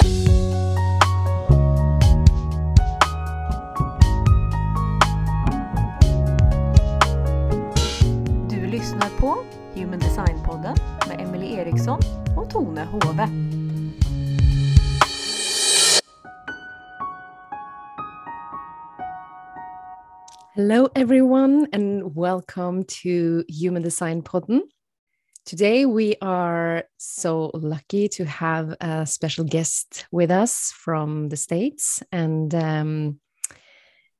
Du lyssnar på Human Design-podden med Emily Eriksson och Tone Hove. Hello, everyone, and welcome to Human Design Podden. Today, we are so lucky to have a special guest with us from the States. And um,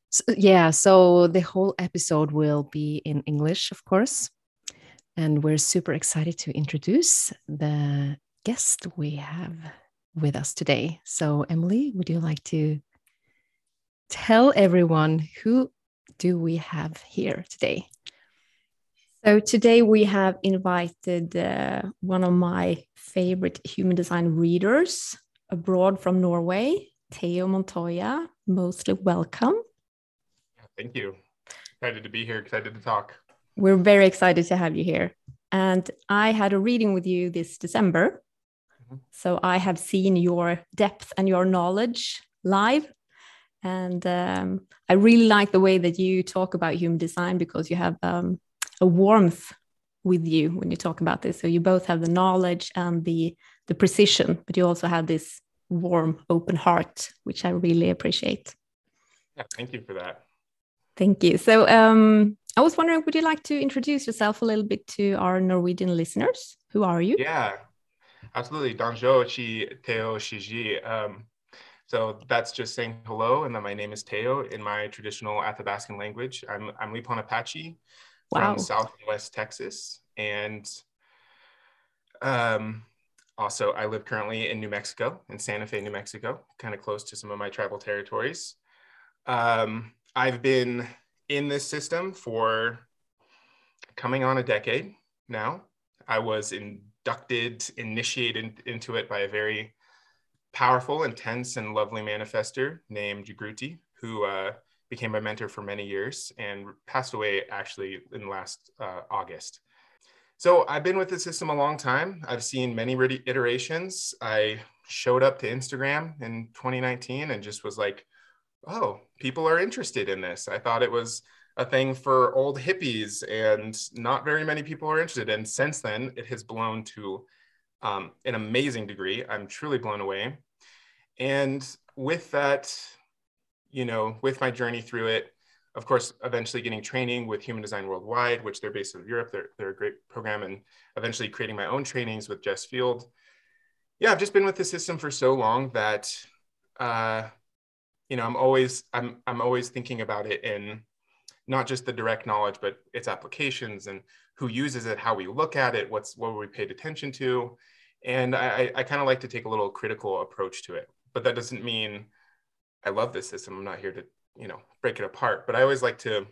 so, yeah, so the whole episode will be in English, of course. And we're super excited to introduce the guest we have with us today. So, Emily, would you like to tell everyone who do we have here today? So today we have invited uh, one of my favorite human design readers abroad from Norway, Theo Montoya. Mostly welcome. Thank you. Excited to be here, excited to talk. We're very excited to have you here. And I had a reading with you this December. Mhm. So I have seen your depth and your knowledge live. And um, I really like the way that you talk about human design because you have um, a warmth with you when you talk about this. So you both have the knowledge and the the precision, but you also have this warm, open heart, which I really appreciate. Yeah, thank you for that. Thank you. So um, I was wondering, would you like to introduce yourself a little bit to our Norwegian listeners? Who are you? Yeah, absolutely. Danjo Chi Teo Shiji. Um, so that's just saying hello, and then my name is Teo in my traditional Athabascan language. I'm I'm Lipan Apache Wow. from Southwest Texas, and um, also I live currently in New Mexico, in Santa Fe, New Mexico, kind of close to some of my tribal territories. Um, I've been in this system for coming on a decade now. I was inducted, initiated into it by a very powerful, intense, and lovely manifester named Jagruti, who uh, became my mentor for many years and passed away actually in last uh, August. So I've been with the system a long time. I've seen many iterations. I showed up to Instagram in 2019 and just was like, oh, people are interested in this. I thought it was a thing for old hippies and not very many people are interested. And since then, it has blown to um, an amazing degree. I'm truly blown away. And with that, you know, with my journey through it, of course, eventually getting training with Human Design Worldwide, which they're based of Europe. They're, they're a great program, and eventually creating my own trainings with Jess Field. Yeah, I've just been with the system for so long that, uh, you know, I'm always I'm I'm always thinking about it in not just the direct knowledge, but its applications and who uses it, how we look at it, what's what we paid attention to, and I, I kind of like to take a little critical approach to it. But that doesn't mean I love this system. I'm not here to you know break it apart, but I always like to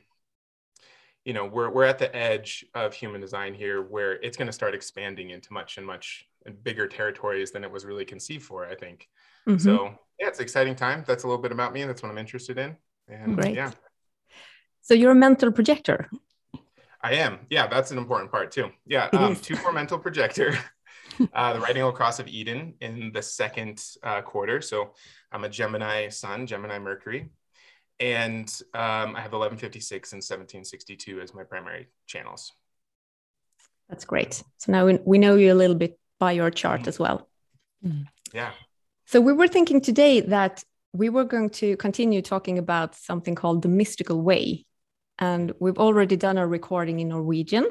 you know we're we're at the edge of human design here where it's going to start expanding into much and much bigger territories than it was really conceived for i think Mhm. so yeah it's an exciting time that's a little bit about me that's what i'm interested in and Great. yeah So you're a mental projector. I am. Yeah, that's an important part too. Yeah, um, two four mental projector. uh, the right angle cross of Eden in the second uh, quarter. So I'm a Gemini Sun, Gemini Mercury, and um, I have 1156 and 1762 as my primary channels. That's great. So now we, we know you a little bit by your chart Mhm. as well. Yeah. So we were thinking today that we were going to continue talking about something called the mystical way. And we've already done a recording in Norwegian,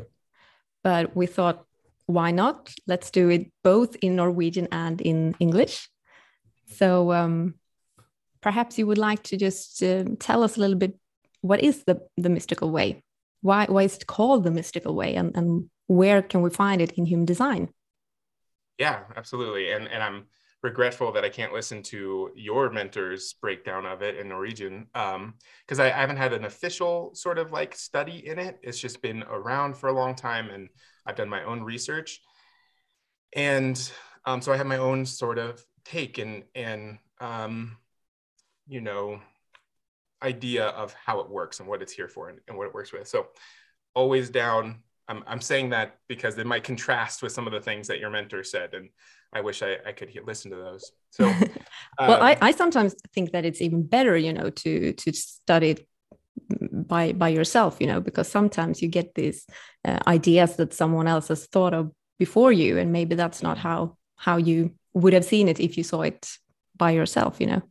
but we thought, why not? Let's do it both in Norwegian and in English. So um, perhaps you would like to just uh, tell us a little bit what is the, the mystical way? Why, why is it called the mystical way? And, and where can we find it in human design? Yeah, absolutely. And and I'm regretful that I can't listen to your mentor's breakdown of it in Norwegian because I, I haven't had an official sort of like study in it. It's just been around for a long time, and I've done my own research, and um, so I have my own sort of take and and um, you know idea of how it works and what it's here for and, and what it works with. So always down I'm, I'm saying that because it might contrast with some of the things that your mentor said and I wish I, I could listen to those. So, well, um, I, I sometimes think that it's even better, you know, to to study by by yourself, you know, because sometimes you get these uh, ideas that someone else has thought of before you, and maybe that's not how how you would have seen it if you saw it by yourself, you know.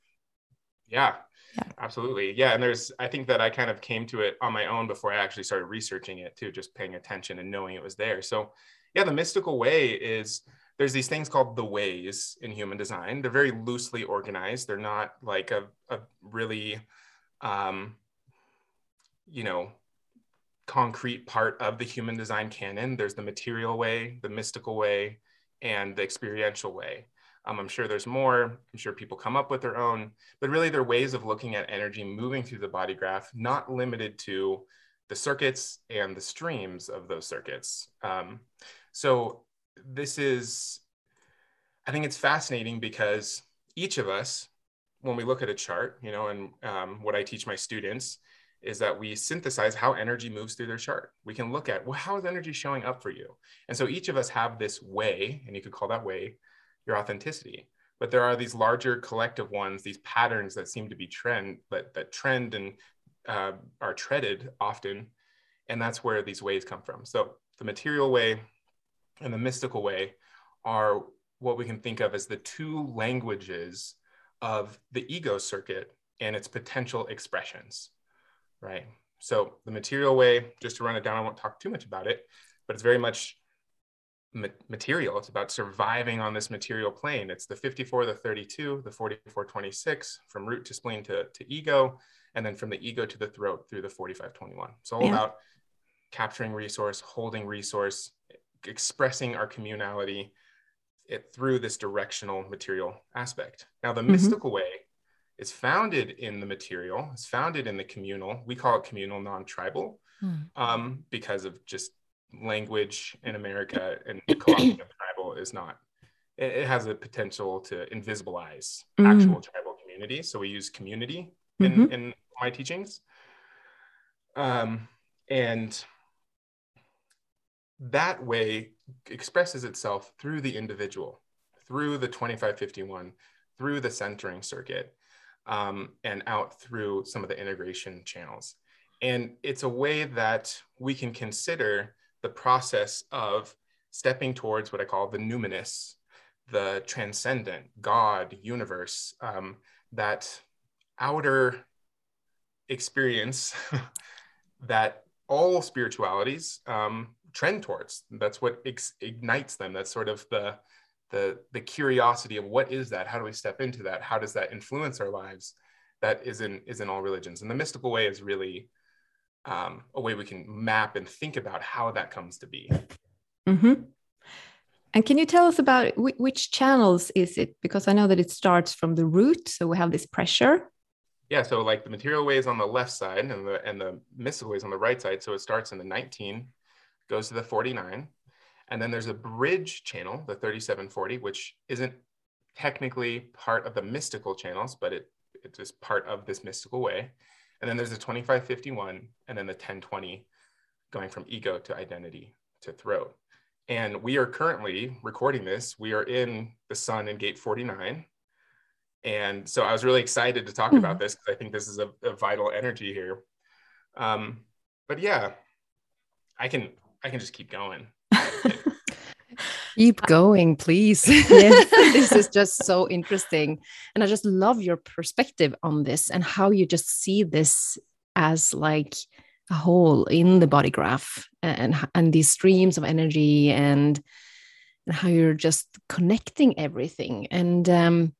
Yeah, yeah. Absolutely. Yeah and there's i think that i kind of came to it on my own before i actually started researching it too just paying attention and knowing it was there. So yeah the mystical way is there's these things called the ways in human design. They're very loosely organized. They're not like a, a really um, you know concrete part of the human design canon there's the material way the mystical way and the experiential way um, I'm sure there's more. I'm sure people come up with their own, but really they're ways of looking at energy moving through the body graph, not limited to the circuits and the streams of those circuits. Um, so this is, I think it's fascinating because each of us, when we look at a chart, you know, and um, what I teach my students is that we synthesize how energy moves through their chart. We can look at, well, how is energy showing up for you? And so each of us have this way, and you could call that way, your authenticity. But there are these larger collective ones, these patterns that seem to be trend, that, that trend and uh, are treaded often. And that's where these ways come from. So the material way and the mystical way are what we can think of as the two languages of the ego circuit and its potential expressions, right? So the material way, just to run it down, I won't talk too much about it, but it's very much material. It's about surviving on this material plane. It's the 54, the 32, the 44, 26, from root to spleen to, to ego, and then from the ego to the throat through the 45, 21. It's all yeah. about capturing resource, holding resource, expressing our communality it, through this directional material aspect. Now, the mm-hmm. mystical way is founded in the material, it's founded in the communal. We call it communal non-tribal mm. um, because of just language in America and co-opting of tribal is not. It, it, has a potential to invisibilize mm. actual tribal community. So we use community in, mm-hmm. in my teachings. Um, and that way expresses itself through the individual, through the 2551, through the centering circuit, um, and out through some of the integration channels. And it's a way that we can consider the process of stepping towards what I call the numinous, the transcendent, God, universe, um, that outer experience that all spiritualities um, trend towards. That's what ignites them. That's sort of the, the the curiosity of what is that? How do we step into that? How does that influence our lives? That is in is in all religions. And the mystical way is really um, a way we can map and think about how that comes to be. Mm-hmm. And can you tell us about which channels is it? Because I know that it starts from the root, so we have this pressure. Yeah, so like the material way is on the left side, and the and the mystical way is on the right side. So it starts in the 19, goes to the 49, and then there's a bridge channel, the 3740, which isn't technically part of the mystical channels, but it it is part of this mystical way. And then there's the 2551 and then the 1020 going from ego to identity to throat. And we are currently recording this. We are in the sun in gate 49. And so I was really excited to talk mm-hmm. about this because I think this is a, a vital energy here. Um, but yeah, I can I can just keep going. Keep going, please. Yes. this is just so interesting. And I just love your perspective on this and how you just see this as like a whole in the body graph and, and these streams of energy and, and how you're just connecting everything. And um,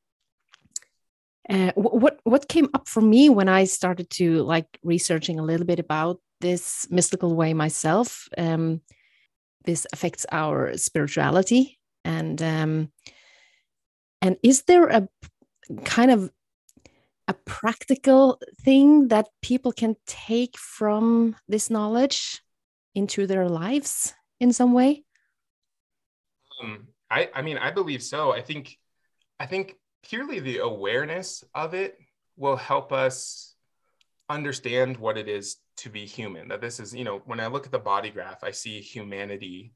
uh, what what came up for me when I started to like researching a little bit about this mystical way myself um, this affects our spirituality. And um, and is there a kind of a practical thing that people can take from this knowledge into their lives in some way? Um, I, I mean i believe so. I think i think purely the awareness of it will help us understand what it is to be human that this is you know when i look at the body graph i see humanity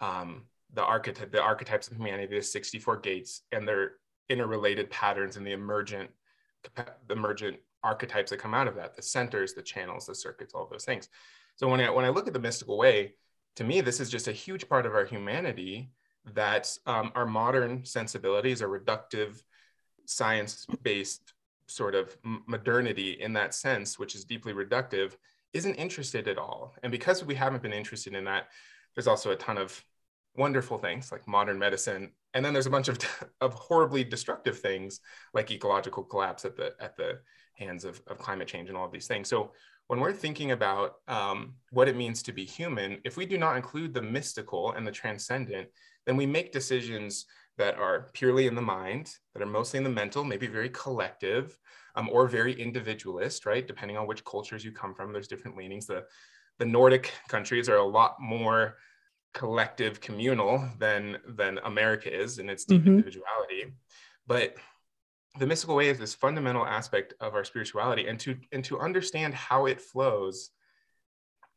um, the archetype, the archetypes of humanity, the 64 gates, and their interrelated patterns and the emergent, the emergent archetypes that come out of that, the centers, the channels, the circuits, all those things. So when I when I look at the mystical way, to me, this is just a huge part of our humanity that um, our modern sensibilities, are reductive, science-based sort of modernity in that sense, which is deeply reductive, isn't interested at all. And because we haven't been interested in that, there's also a ton of wonderful things like modern medicine and then there's a bunch of, of horribly destructive things like ecological collapse at the at the hands of, of climate change and all of these things so when we're thinking about um, what it means to be human if we do not include the mystical and the transcendent then we make decisions that are purely in the mind that are mostly in the mental maybe very collective um, or very individualist right? Depending on which cultures you come from there's different leanings. The the nordic countries are a lot more collective communal than than america is in its deep mm-hmm. individuality. But the mystical way is this fundamental aspect of our spirituality and to and to understand how it flows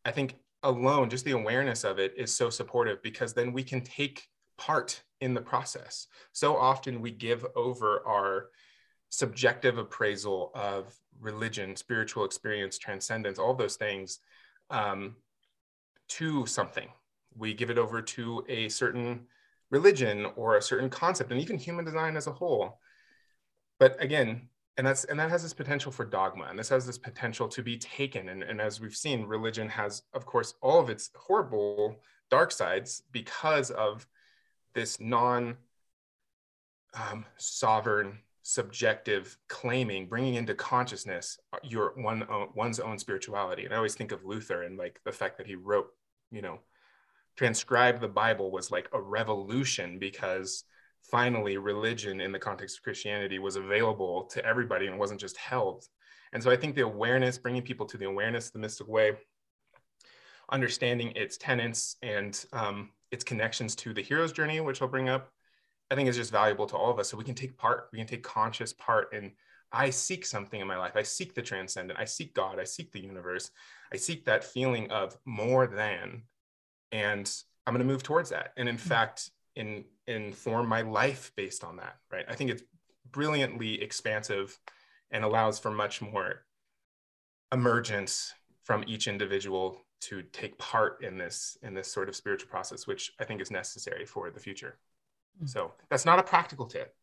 i think alone just the awareness of it is so supportive because then we can take part in the process. So often we give over our subjective appraisal of religion spiritual experience transcendence all those things um, to something. We give it over to a certain religion or a certain concept and even human design as a whole. But again and that's and that has this potential for dogma and this has this potential to be taken. And, and as we've seen religion has of course all of its horrible dark sides because of this non um, sovereign subjective claiming bringing into consciousness your one one's own spirituality and i always think of luther and like the fact that he wrote you know transcribe the Bible was like a revolution because finally religion in the context of Christianity was available to everybody and wasn't just held. And so I think the awareness, bringing people to the awareness the mystic way, understanding its tenets and um, its connections to the hero's journey, which I'll bring up, I think is just valuable to all of us. So we can take part, we can take conscious part in I seek something in my life. I seek the transcendent. I seek God. I seek the universe. I seek that feeling of more than and i'm going to move towards that and in mm-hmm. fact in inform my life based on that right i think it's brilliantly expansive and allows for much more emergence from each individual to take part in this in this sort of spiritual process which i think is necessary for the future mm-hmm. so that's not a practical tip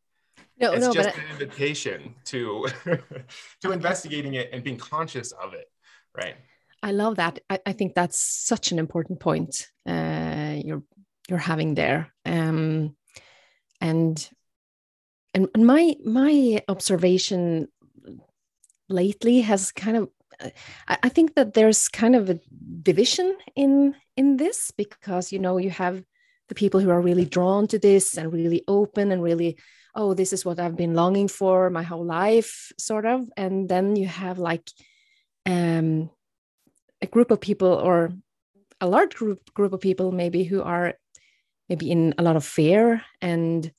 no, it's no, just an invitation to to investigating it and being conscious of it right I love that. I, I think that's such an important point uh, you're you're having there. Um, and and my my observation lately has kind of I think that there's kind of a division in in this because you know you have the people who are really drawn to this and really open and really oh this is what I've been longing for my whole life sort of. And then you have like um a group of people or a large group group of people maybe who are maybe in a lot of fear and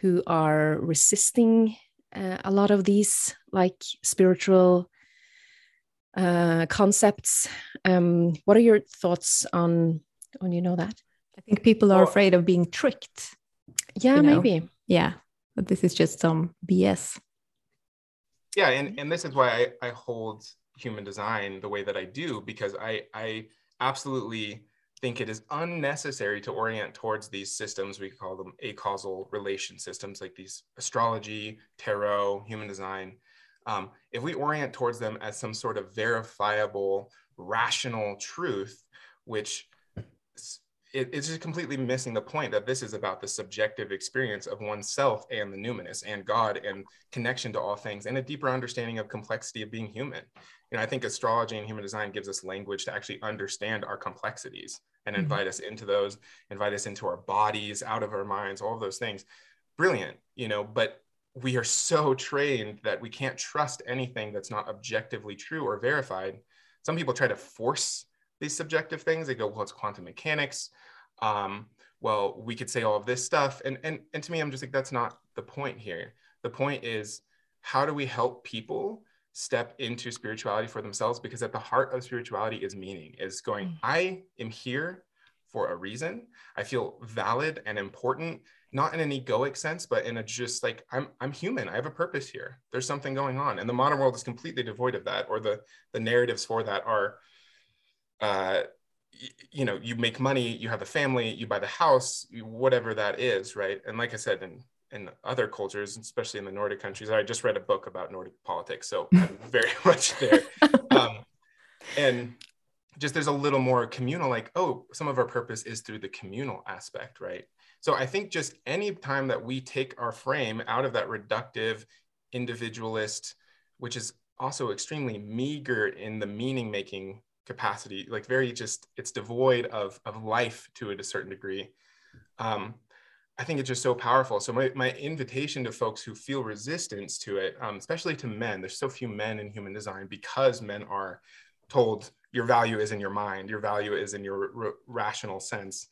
who are resisting uh, a lot of these like spiritual uh, concepts um, what are your thoughts on on you know that i think people are afraid of being tricked yeah you know? maybe yeah but this is just some bs yeah and, and this is why I, I hold human design the way that I do because I I absolutely think it is unnecessary to orient towards these systems. We call them a causal relation systems, like these astrology, tarot, human design. Um, if we orient towards them as some sort of verifiable, rational truth, which it, it's just completely missing the point that this is about the subjective experience of oneself and the numinous and God and connection to all things and a deeper understanding of complexity of being human. You know, I think astrology and human design gives us language to actually understand our complexities and mm-hmm. invite mm-hmm. us into those, invite us into our bodies, out of our minds, all of those things. Brilliant, you know, but we are so trained that we can't trust anything that's not objectively true or verified. Some people try to force these subjective things. They go, well, it's quantum mechanics. Um, well, we could say all of this stuff. And, and, and to me, I'm just like, that's not the point here. The point is, how do we help people step into spirituality for themselves? Because at the heart of spirituality is meaning, is going, mm. I am here for a reason. I feel valid and important, not in an egoic sense, but in a just like I'm I'm human. I have a purpose here. There's something going on. And the modern world is completely devoid of that, or the the narratives for that are uh you know you make money you have a family you buy the house whatever that is right and like i said in in other cultures especially in the nordic countries i just read a book about nordic politics so i'm very much there um, and just there's a little more communal like oh some of our purpose is through the communal aspect right so i think just any time that we take our frame out of that reductive individualist which is also extremely meager in the meaning making capacity like very just it's devoid of of life to a certain degree. Um, i think it's just so powerful. So my, my invitation to folks who feel resistance to it um, especially to men there's so few men in human design because men are told your value is in your mind your value is in your rational sense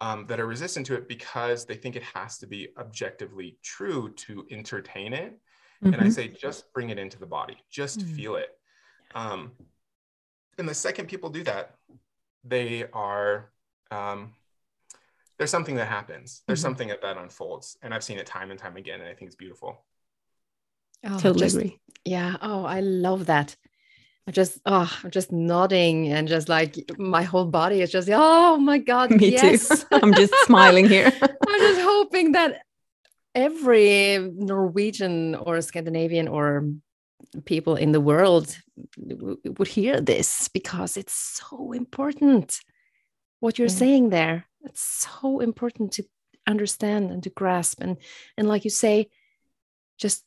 um, that are resistant to it because they think it has to be objectively true to entertain it mm-hmm. and i mm-hmm. say just bring it into the body just mm-hmm. feel it um, and the second people do that, they are um, there's something that happens. There's mm-hmm. something that, that unfolds, and I've seen it time and time again, and I think it's beautiful. Oh, totally just. Yeah. Oh, I love that. I just oh, I'm just nodding and just like my whole body is just oh my god. Me yes. too. I'm just smiling here. I'm just hoping that every Norwegian or Scandinavian or people in the world would hear this because it's so important what you're saying there it's so important to understand and to grasp and and like you say just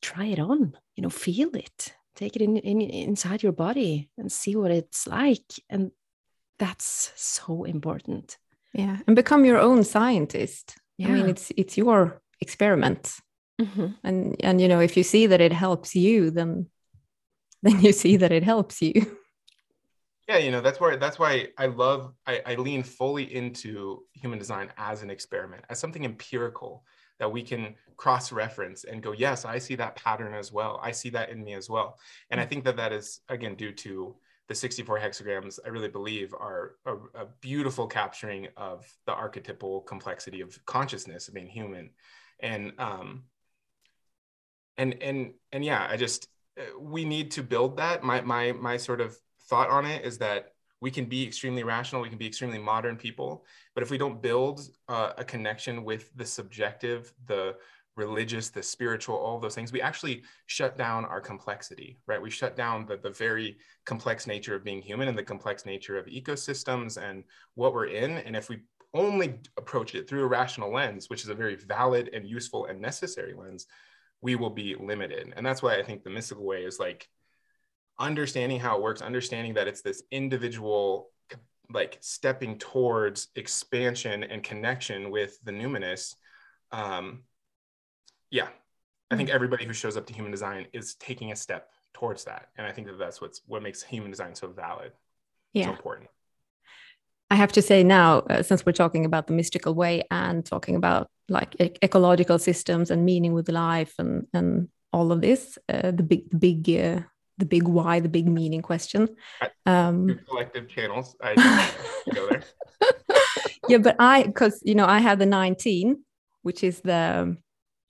try it on you know feel it take it in, in inside your body and see what it's like. And that's so important. Yeah and become your own scientist. Yeah. i mean it's it's your experiment. Mm-hmm. and and you know if you see that it helps you then then you see that it helps you. Yeah you know that's why that's why i love I, I lean fully into human design as an experiment as something empirical that we can cross reference and go yes i see that pattern as well. I see that in me as well. And i mm. think that that is again due to the 64 hexagrams i really believe are a, a beautiful capturing of the archetypal complexity of consciousness of being human. And um, and and and yeah i just uh, we need to build that. My my my sort of thought on it is that we can be extremely rational we can be extremely modern people but if we don't build uh, a connection with the subjective the religious the spiritual all those things we actually shut down our complexity right we shut down the, the very complex nature of being human and the complex nature of ecosystems and what we're in and if we only approach it through a rational lens which is a very valid and useful and necessary lens we will be limited. And that's why I think the mystical way is like understanding how it works, understanding that it's this individual like stepping towards expansion and connection with the numinous. Um, yeah, I think hmm. everybody who shows up to human design is taking a step towards that. And I think that that's what's what makes human design so valid, yeah. so important. I have to say now, uh, since we're talking about the mystical way and talking about like ecological systems and meaning with life and and all of this, uh, the big the big uh, the big why, the big meaning question. Um, collective channels. I go there. yeah, but I because you know I have the 19, which is the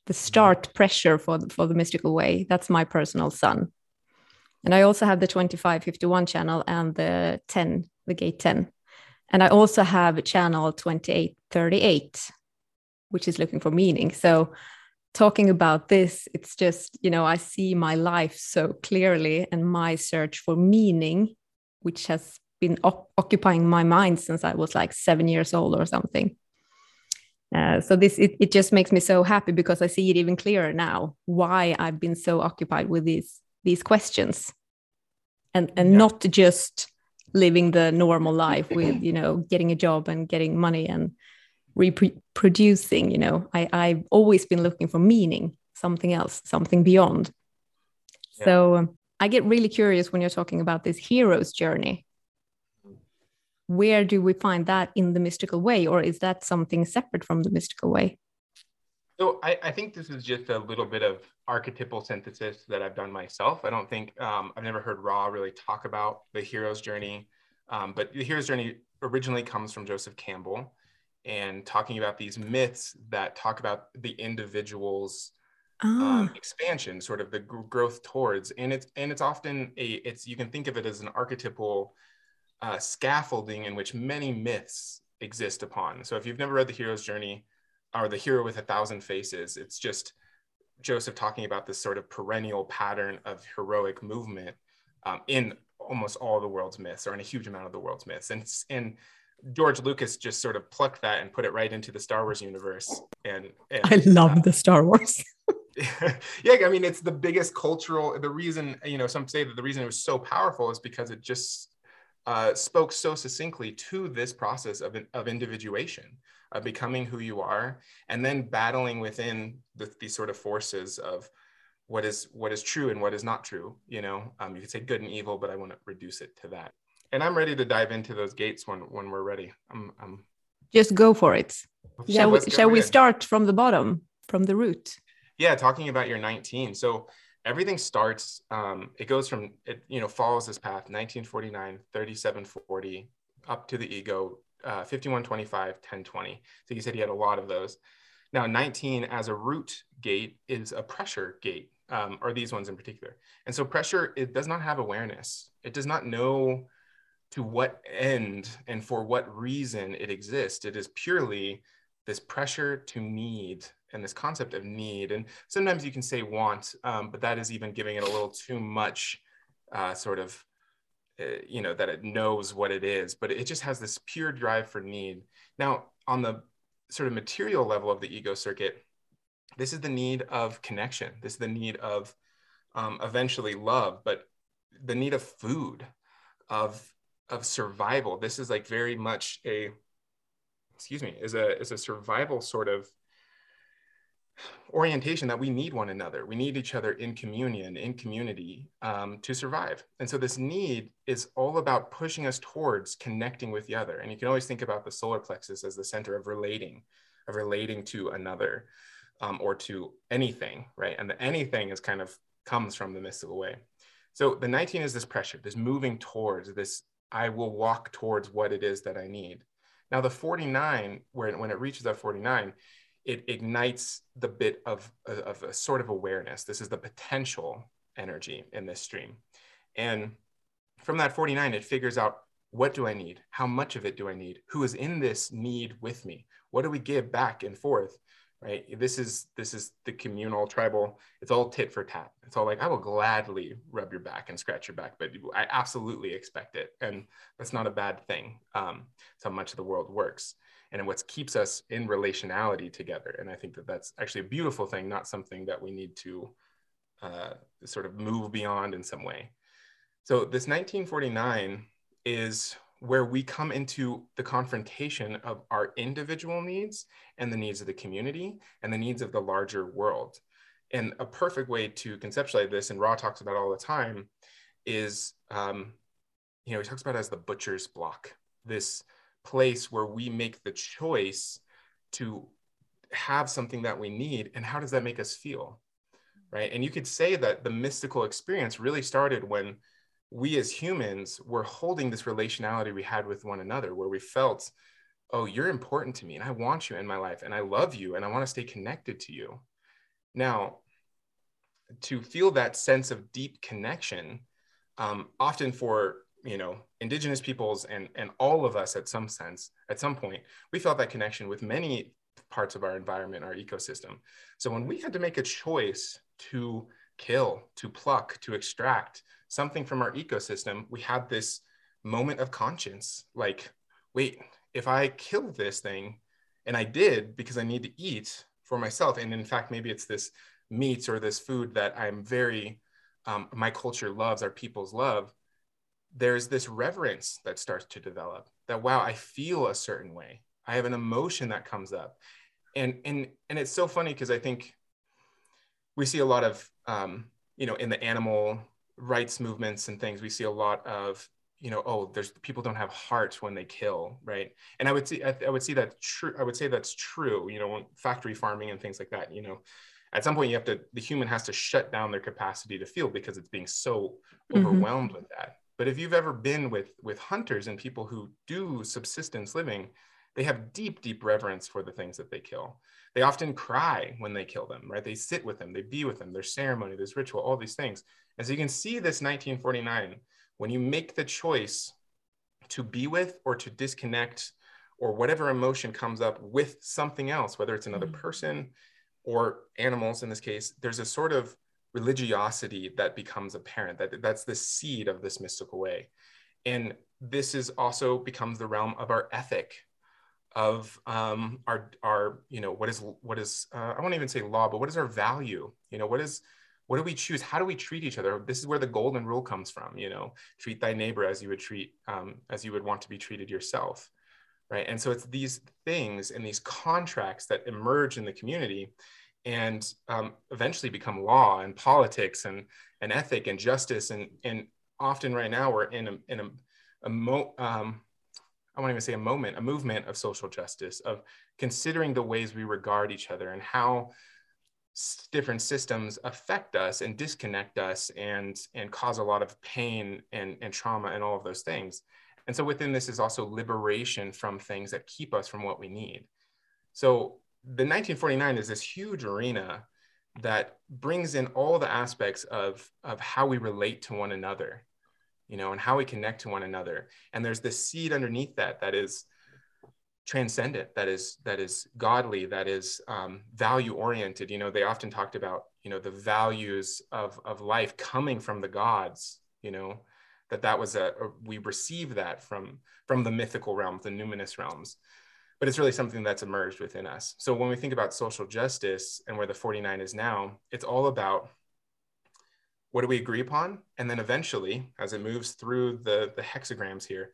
the start pressure for the, for the mystical way. That's my personal sun. And I also have the 2551 channel and the 10, the gate 10. And I also have channel 2838, which is looking for meaning. So talking about this, it's just, you know, I see my life so clearly and my search for meaning, which has been occupying my mind since I was like seven years old or something. Uh, so this it, it just makes me so happy because I see it even clearer now why I've been so occupied with these these questions and and yeah. not just living the normal life with you know getting a job and getting money and reproducing you know I, i've always been looking for meaning something else something beyond yeah. so um, i get really curious when you're talking about this hero's journey where do we find that in the mystical way or is that something separate from the mystical way so I, I, think this is just a little bit of archetypal synthesis that I've done myself. I don't think um, I've never heard Ra really talk about the hero's journey Um, but the hero's journey originally comes from Joseph Campbell and talking about these myths that talk about the individual's Ah, um, expansion, sort of the gr- growth towards, and it's and it's often a it's you can think of it as an archetypal uh, scaffolding in which many myths exist upon. So if you've never read the hero's journey or the hero with a thousand faces, it's just Joseph talking about this sort of perennial pattern of heroic movement um, in almost all the world's myths or in a huge amount of the world's myths, and and George Lucas just sort of plucked that and put it right into the Star Wars universe. And, and I love the Star Wars. yeah, I mean, it's the biggest cultural. The reason, you know, some say that the reason it was so powerful is because it just uh, spoke so succinctly to this process of, of individuation, of becoming who you are, and then battling within the, these sort of forces of what is what is true and what is not true. You know, um, you could say good and evil, but I want to reduce it to that. And I'm ready to dive into those gates when when we're ready. I'm, I'm. Just go for it. yeah, shall we, shall we start from the bottom, from the root? yeah talking about your 19 so everything starts um, it goes from it you know follows this path 1949 3740 up to the ego uh, 5125 1020 so you said you had a lot of those. Now 19 as a root gate is a pressure gate um, or these ones in particular. And so pressure it does not have awareness. It does not know to what end and for what reason it exists. It is purely this pressure to need and this concept of need. And sometimes you can say want um, but that is even giving it a little too much uh, sort of uh, you know that it knows what it is but it just has this pure drive for need. Now on the sort of material level of the ego circuit this is the need of connection. This is the need of um, eventually love but the need of food of of survival. This is like very much a excuse me is a is a survival sort of orientation that we need one another. We need each other in communion in community um, to survive. And so this need is all about pushing us towards connecting with the other. And you can always think about the solar plexus as the center of relating of relating to another um, or to anything right? And the anything is kind of comes from the mystical way. So the 19 is this pressure this moving towards this i will walk towards what it is that i need now the 49 where when it reaches that 49 it ignites the bit of, uh, of a sort of awareness. This is the potential energy in this stream. And from that 49, it figures out what do I need? How much of it do I need? Who is in this need with me? What do we give back and forth? Right. This is this is the communal tribal. It's all tit for tat. It's all like I will gladly rub your back and scratch your back, but I absolutely expect it, and that's not a bad thing. Um, it's how much of the world works and what keeps us in relationality together. And I think that that's actually a beautiful thing, not something that we need to uh, sort of move beyond in some way. So this 1949 is where we come into the confrontation of our individual needs and the needs of the community and the needs of the larger world. And a perfect way to conceptualize this, and Ra talks about all the time, is um, you know he talks about as the butcher's block. This place where we make the choice to have something that we need and how does that make us feel right and you could say that the mystical experience really started when we as humans were holding this relationality we had with one another where we felt oh you're important to me and i want you in my life and i love you and i want to stay connected to you. Now to feel that sense of deep connection um, often for you know indigenous peoples and and all of us at some sense at some point we felt that connection with many parts of our environment our ecosystem. So when we had to make a choice to kill to pluck to extract something from our ecosystem we had this moment of conscience. Like wait if i kill this thing and i did because i need to eat for myself and in fact maybe it's this meat or this food that i'm very um, my culture loves our peoples love there's this reverence that starts to develop that wow i feel a certain way. I have an emotion that comes up. And and and it's so funny because i think we see a lot of um, you know in the animal rights movements and things we see a lot of you know oh there's people don't have heart when they kill right and i would see i, I would see that true i would say that's true you know factory farming and things like that you know at some point you have to the human has to shut down their capacity to feel because it's being so Mhm. overwhelmed with that But if you've ever been with, with hunters and people who do subsistence living, they have deep, deep reverence for the things that they kill. They often cry when they kill them, right? They sit with them, they be with them, there's ceremony, there's ritual, all these things. And so you can see this 1949 when you make the choice to be with or to disconnect or whatever emotion comes up with something else, whether it's another mm-hmm. person or animals in this case, there's a sort of religiosity that becomes apparent that that's the seed of this mystical way and this is also becomes the realm of our ethic of um, our our you know what is what is uh, I won't even say law, but what is our value? You know what is what do we choose? How do we treat each other? This is where the golden rule comes from. You know, treat thy neighbor as you would treat um, as you would want to be treated yourself, right? And so it's these things and these contracts that emerge in the community, and um, eventually become law and politics and and ethic and justice and and often right now we're in a in a, a mo, um, I won't even say a moment, a movement of social justice, of considering the ways we regard each other and how different systems affect us and disconnect us and and cause a lot of pain and, and trauma and all of those things. And so within this is also liberation from things that keep us from what we need. So the 1949 is this huge arena that brings in all the aspects of, of how we relate to one another you know, and how we connect to one another. And there's this seed underneath that that is transcendent, that is that is godly, that is um, value oriented. You know, they often talked about you know the values of of life coming from the gods. You know, that that was a, a we receive that from from the mythical realms, the numinous realms. But it's really something that's emerged within us. So when we think about social justice and where the 49 is now, it's all about what do we agree upon? And then eventually, as it moves through the, the hexagrams here,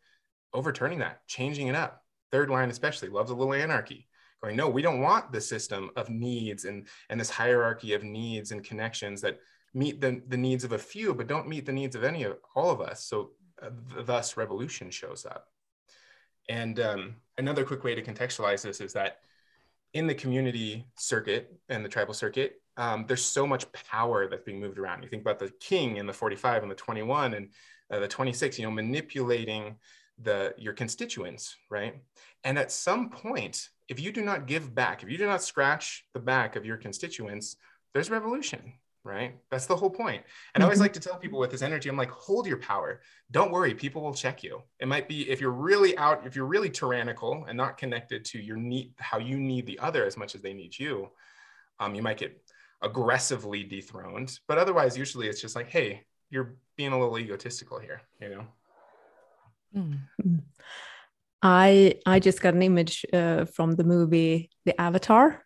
overturning that, changing it up. Third line, especially, loves a little anarchy. Going, no, we don't want the system of needs and, and this hierarchy of needs and connections that meet the, the needs of a few, but don't meet the needs of any of all of us. So, uh, thus, revolution shows up. And um, another quick way to contextualize this is that in the community circuit and the tribal circuit, um, there's so much power that's being moved around. You think about the king in the 45 and the 21 and uh, the 26, you know, manipulating the your constituents, right? And at some point, if you do not give back, if you do not scratch the back of your constituents, there's revolution, right? That's the whole point. And. I always mm-hmm. like to tell people with this energy, I'm like, hold your power. Don't worry, people will check you. It might be if you're really out, if you're really tyrannical and not connected to your need, how you need the other as much as they need you, um, you might get aggressively dethroned. But otherwise, usually it's just like, hey, you're being a little egotistical here, you know? Mm. I I just got an image uh, from the movie The Avatar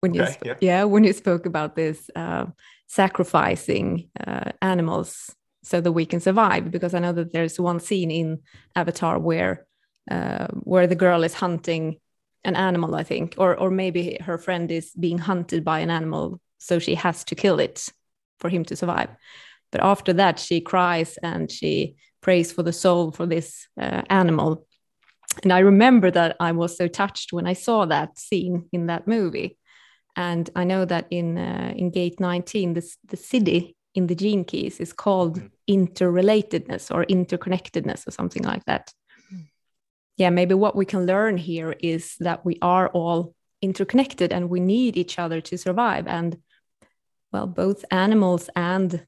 when you okay, yeah. yeah. when you spoke about this uh, sacrificing uh, animals so that we can survive because I know that there's one scene in Avatar where uh, where the girl is hunting an animal I think or or maybe her friend is being hunted by an animal so she has to kill it for him to survive but after that she cries and she prays for the soul for this uh, animal and i remember that i was so touched when i saw that scene in that movie and i know that in uh, in gate 19 this the siddhi in the gene keys is called mm. interrelatedness or interconnectedness or something like that. Yeah maybe what we can learn here is that we are all interconnected and we need each other to survive. And well both animals and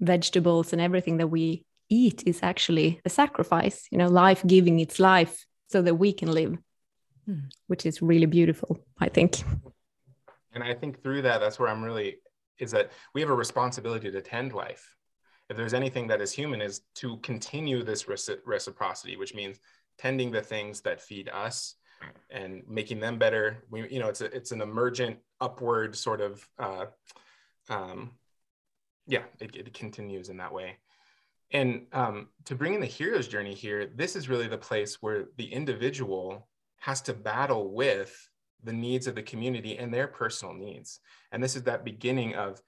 vegetables and everything that we eat is actually a sacrifice you know life giving its life so that we can live mm. which is really beautiful i think. And i think through that that's where i'm really is that we have a responsibility to tend life. If there's anything that is human is to continue this reci- reciprocity which means tending the things that feed us and making them better we you know it's a, it's an emergent upward sort of uh, um, yeah, it, it, continues in that way. And um, to bring in the hero's journey here, this is really the place where the individual has to battle with the needs of the community and their personal needs. And this is that beginning of,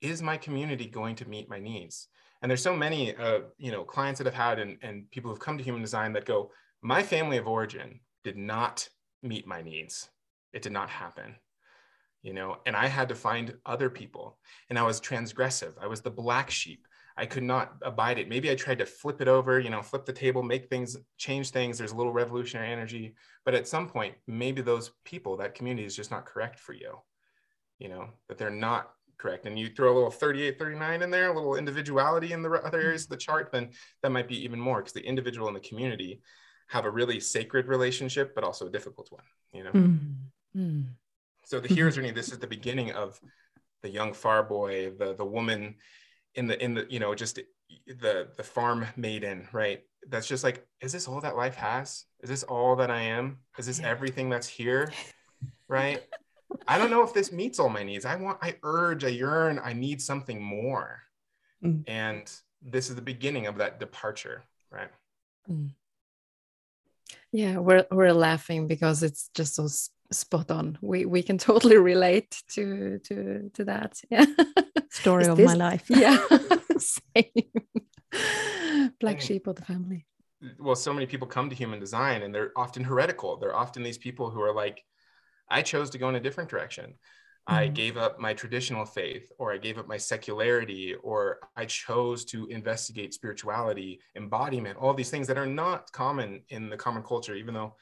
is my community going to meet my needs? And there's so many, uh, you know, clients that I've had and, and people who've come to human design that go, my family of origin did not meet my needs. It did not happen you know and i had to find other people and i was transgressive i was the black sheep I could not abide it. Maybe I tried to flip it over, you know, flip the table, make things, change things. There's a little revolutionary energy. But at some point, maybe those people, that community is just not correct for you, you know, that they're not correct. And you throw a little 38, 39 in there, a little individuality in the other areas of the chart, then that might be even more because the individual and the community have a really sacred relationship, but also a difficult one, you know? Mm. So the hero's journey, this is the beginning of the young far boy, the, the woman in the in the you know just the the farm maiden right that's just like is this all that life has is this all that i am is this everything that's here right i don't know if this meets all my needs. I want i urge i yearn i need something more. Mm. and this is the beginning of that departure right? Mm. yeah we're we're laughing because it's just so spot on. We we can totally relate to to to that. Yeah story of my life. Yeah same. Black sheep of the family. well so many people come to human design and they're often heretical. They're often these people who are like i chose to go in a different direction mm-hmm. i gave up my traditional faith or i gave up my secularity or i chose to investigate spirituality embodiment all these things that are not common in the common culture even though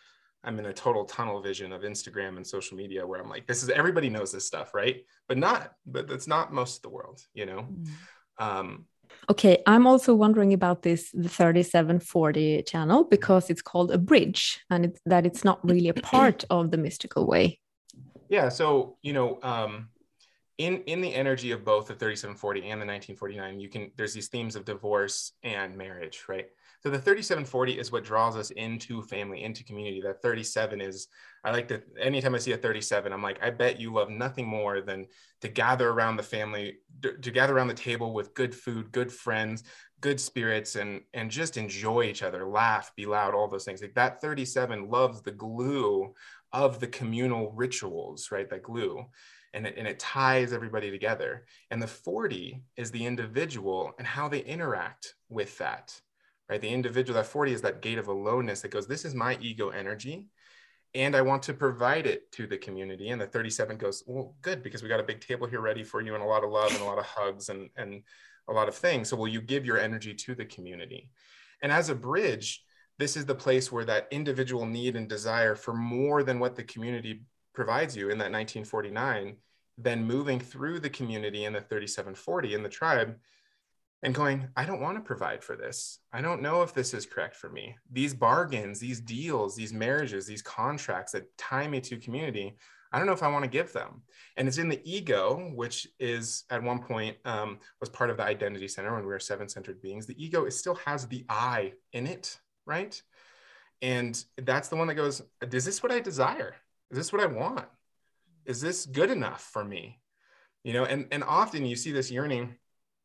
I'm in a total tunnel vision of Instagram and social media where I'm like, this is everybody knows this stuff, right? But not, but that's not most of the world, you know. Mm. Um, okay, I'm also wondering about this the 3740 channel because it's called a bridge, and it's, that it's not really a part of the mystical way. Yeah, so you know, um, in in the energy of both the 3740 and the 1949, you can there's these themes of divorce and marriage, right? So the 3740 is what draws us into family, into community. That 37 is, I like to, anytime I see a 37, I'm like, I bet you love nothing more than to gather around the family, to gather around the table with good food, good friends, good spirits, and, and just enjoy each other, laugh, be loud, all those things. Like that 37 loves the glue of the communal rituals, right? That glue. And it, and it ties everybody together. And the 40 is the individual and how they interact with that right? The individual, that 40 is that gate of aloneness that goes, this is my ego energy. And I want to provide it to the community. And the 37 goes, well, good, because we got a big table here ready for you and a lot of love and a lot of hugs and, and a lot of things. So will you give your energy to the community? And as a bridge, this is the place where that individual need and desire for more than what the community provides you in that 1949, then moving through the community in the 3740 in the tribe and going, I don't want to provide for this. I don't know if this is correct for me. These bargains, these deals, these marriages, these contracts that tie me to community, I don't know if I want to give them. And it's in the ego, which is at one point um, was part of the identity center when we were seven centered beings. The ego it still has the I in it, right? And that's the one that goes, is this what I desire? Is this what I want? Is this good enough for me? You know, and, and often you see this yearning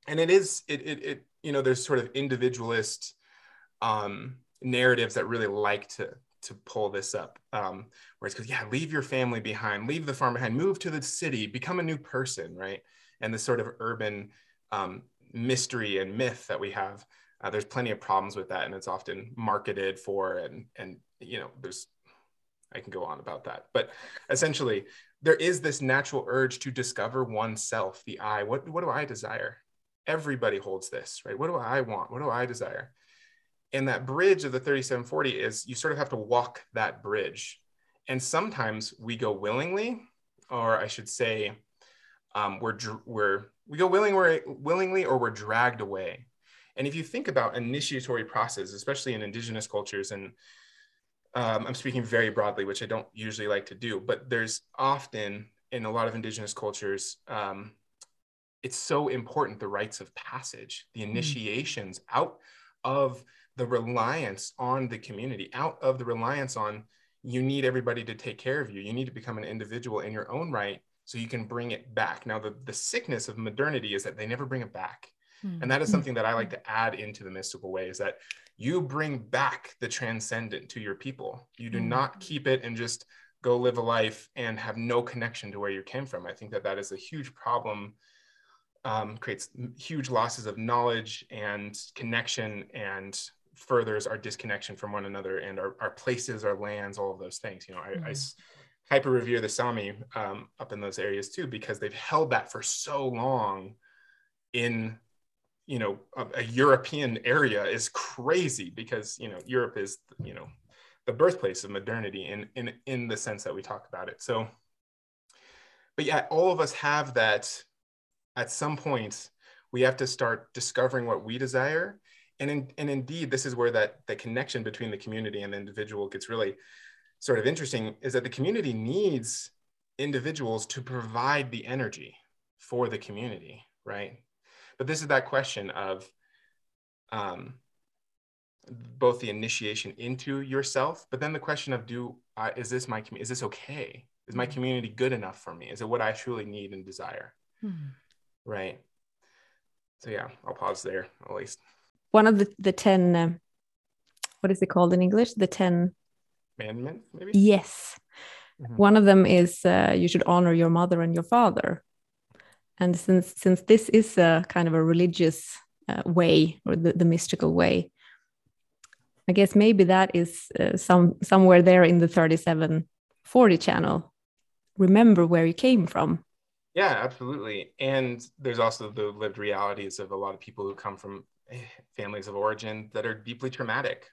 and it is it, it, it you know there's sort of individualist um, narratives that really like to to pull this up um, where it's because yeah leave your family behind leave the farm behind move to the city become a new person right? And this sort of urban um, mystery and myth that we have uh, there's plenty of problems with that and it's often marketed for and and you know there's i can go on about that. But essentially there is this natural urge to discover oneself the i. What, what do i desire everybody holds this, right? What do I want? What do I desire? And that bridge of the 3740 is you sort of have to walk that bridge. And sometimes we go willingly, or I should say, um, we're, we're, we go willing, we're, willingly or we're dragged away. And if you think about initiatory process, especially in indigenous cultures, and um, I'm speaking very broadly, which I don't usually like to do, but there's often in a lot of indigenous cultures, um, it's so important the rites of passage the mm. initiations mm. out of the reliance on the community out of the reliance on you need everybody to take care of you you need to become an individual in your own right so you can bring it back now the, the sickness of modernity is that they never bring it back mm. and that is something that i like to add into the mystical way is that you bring back the transcendent to your people you do mm. not keep it and just go live a life and have no connection to where you came from i think that that is a huge problem um, creates huge losses of knowledge and connection and furthers our disconnection from one another and our, our places, our lands, all of those things. You know, I, mm-hmm. I hyper revere the Sami um, up in those areas too, because they've held that for so long in you know a, a, European area is crazy because you know Europe is you know the birthplace of modernity in in in the sense that we talk about it. So, but yeah, all of us have that. At some point, we have to start discovering what we desire, and in, and indeed, this is where that the connection between the community and the individual gets really sort of interesting. Is that the community needs individuals to provide the energy for the community, right? But this is that question of um, both the initiation into yourself, but then the question of do uh, is this my is this okay? Is my hmm. community good enough for me? Is it what I truly need and desire? Hmm. Right. So yeah, I'll pause there at least. One of the the ten, uh, what is it called in English? The ten commandments, maybe. Yes. Mm-hmm. One of them is uh, you should honor your mother and your father. And since since this is a kind of a religious uh, way or the, the mystical way, I guess maybe that is uh, some somewhere there in the 3740 channel. Remember where you came from. Yeah, absolutely. And there's also the lived realities of a lot of people who come from eh, families of origin that are deeply traumatic,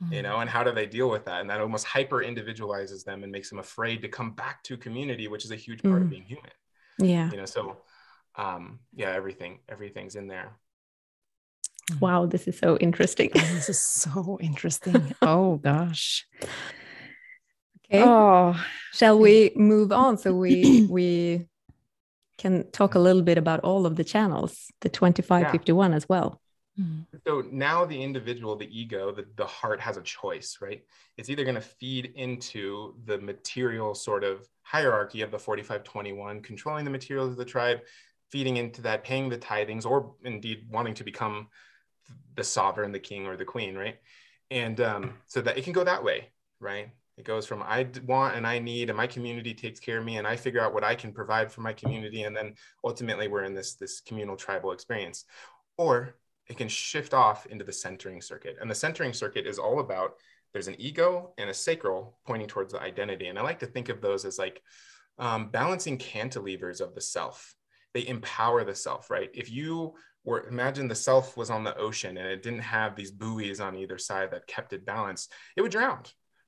mm-hmm. you know, and how do they deal with that? And that almost hyper individualizes them and makes them afraid to come back to community, which is a huge part mm-hmm. of being human. Yeah. You know, so um, yeah, everything, everything's in there. Mm. Wow, this is so interesting. this is so interesting. oh gosh. Okay. Oh, shall we move on so we we can talk a little bit about all of the channels, the 2551 yeah. as well. Hmm. So now the individual, the ego, the, the heart has a choice, right? It's either going to feed into the material sort of hierarchy of the 4521, controlling the materials of the tribe, feeding into that, paying the tithings, or indeed wanting to become the sovereign, the king, or the queen, right? And um, so that it can go that way, right? It goes from I want and I need, and my community takes care of me, and I figure out what I can provide for my community, and then ultimately we're in this this communal tribal experience. Or it can shift off into the centering circuit, and the centering circuit is all about there's an ego and a sacral pointing towards the identity, and I like to think of those as like um, balancing cantilevers of the self. They empower the self, right? If you were imagine the self was on the ocean and it didn't have these buoys on either side that kept it balanced, it would drown,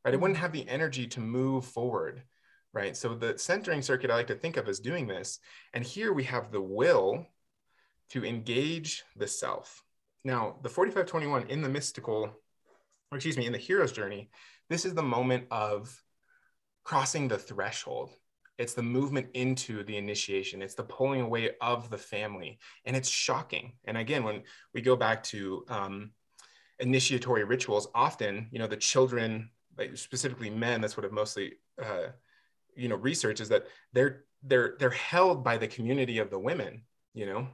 right? It wouldn't mm-hmm. have the energy to move forward, right? So the centering circuit I like to think of as doing this. And here we have the will to engage the self. Now, the 4521 in the mystical, or excuse me, in the hero's journey, this is the moment of crossing the threshold it's the movement into the initiation it's the pulling away of the family and it's shocking and again when we go back to um, initiatory rituals often you know the children like specifically men that's what i've mostly uh, you know research is that they're they're they're held by the community of the women you know?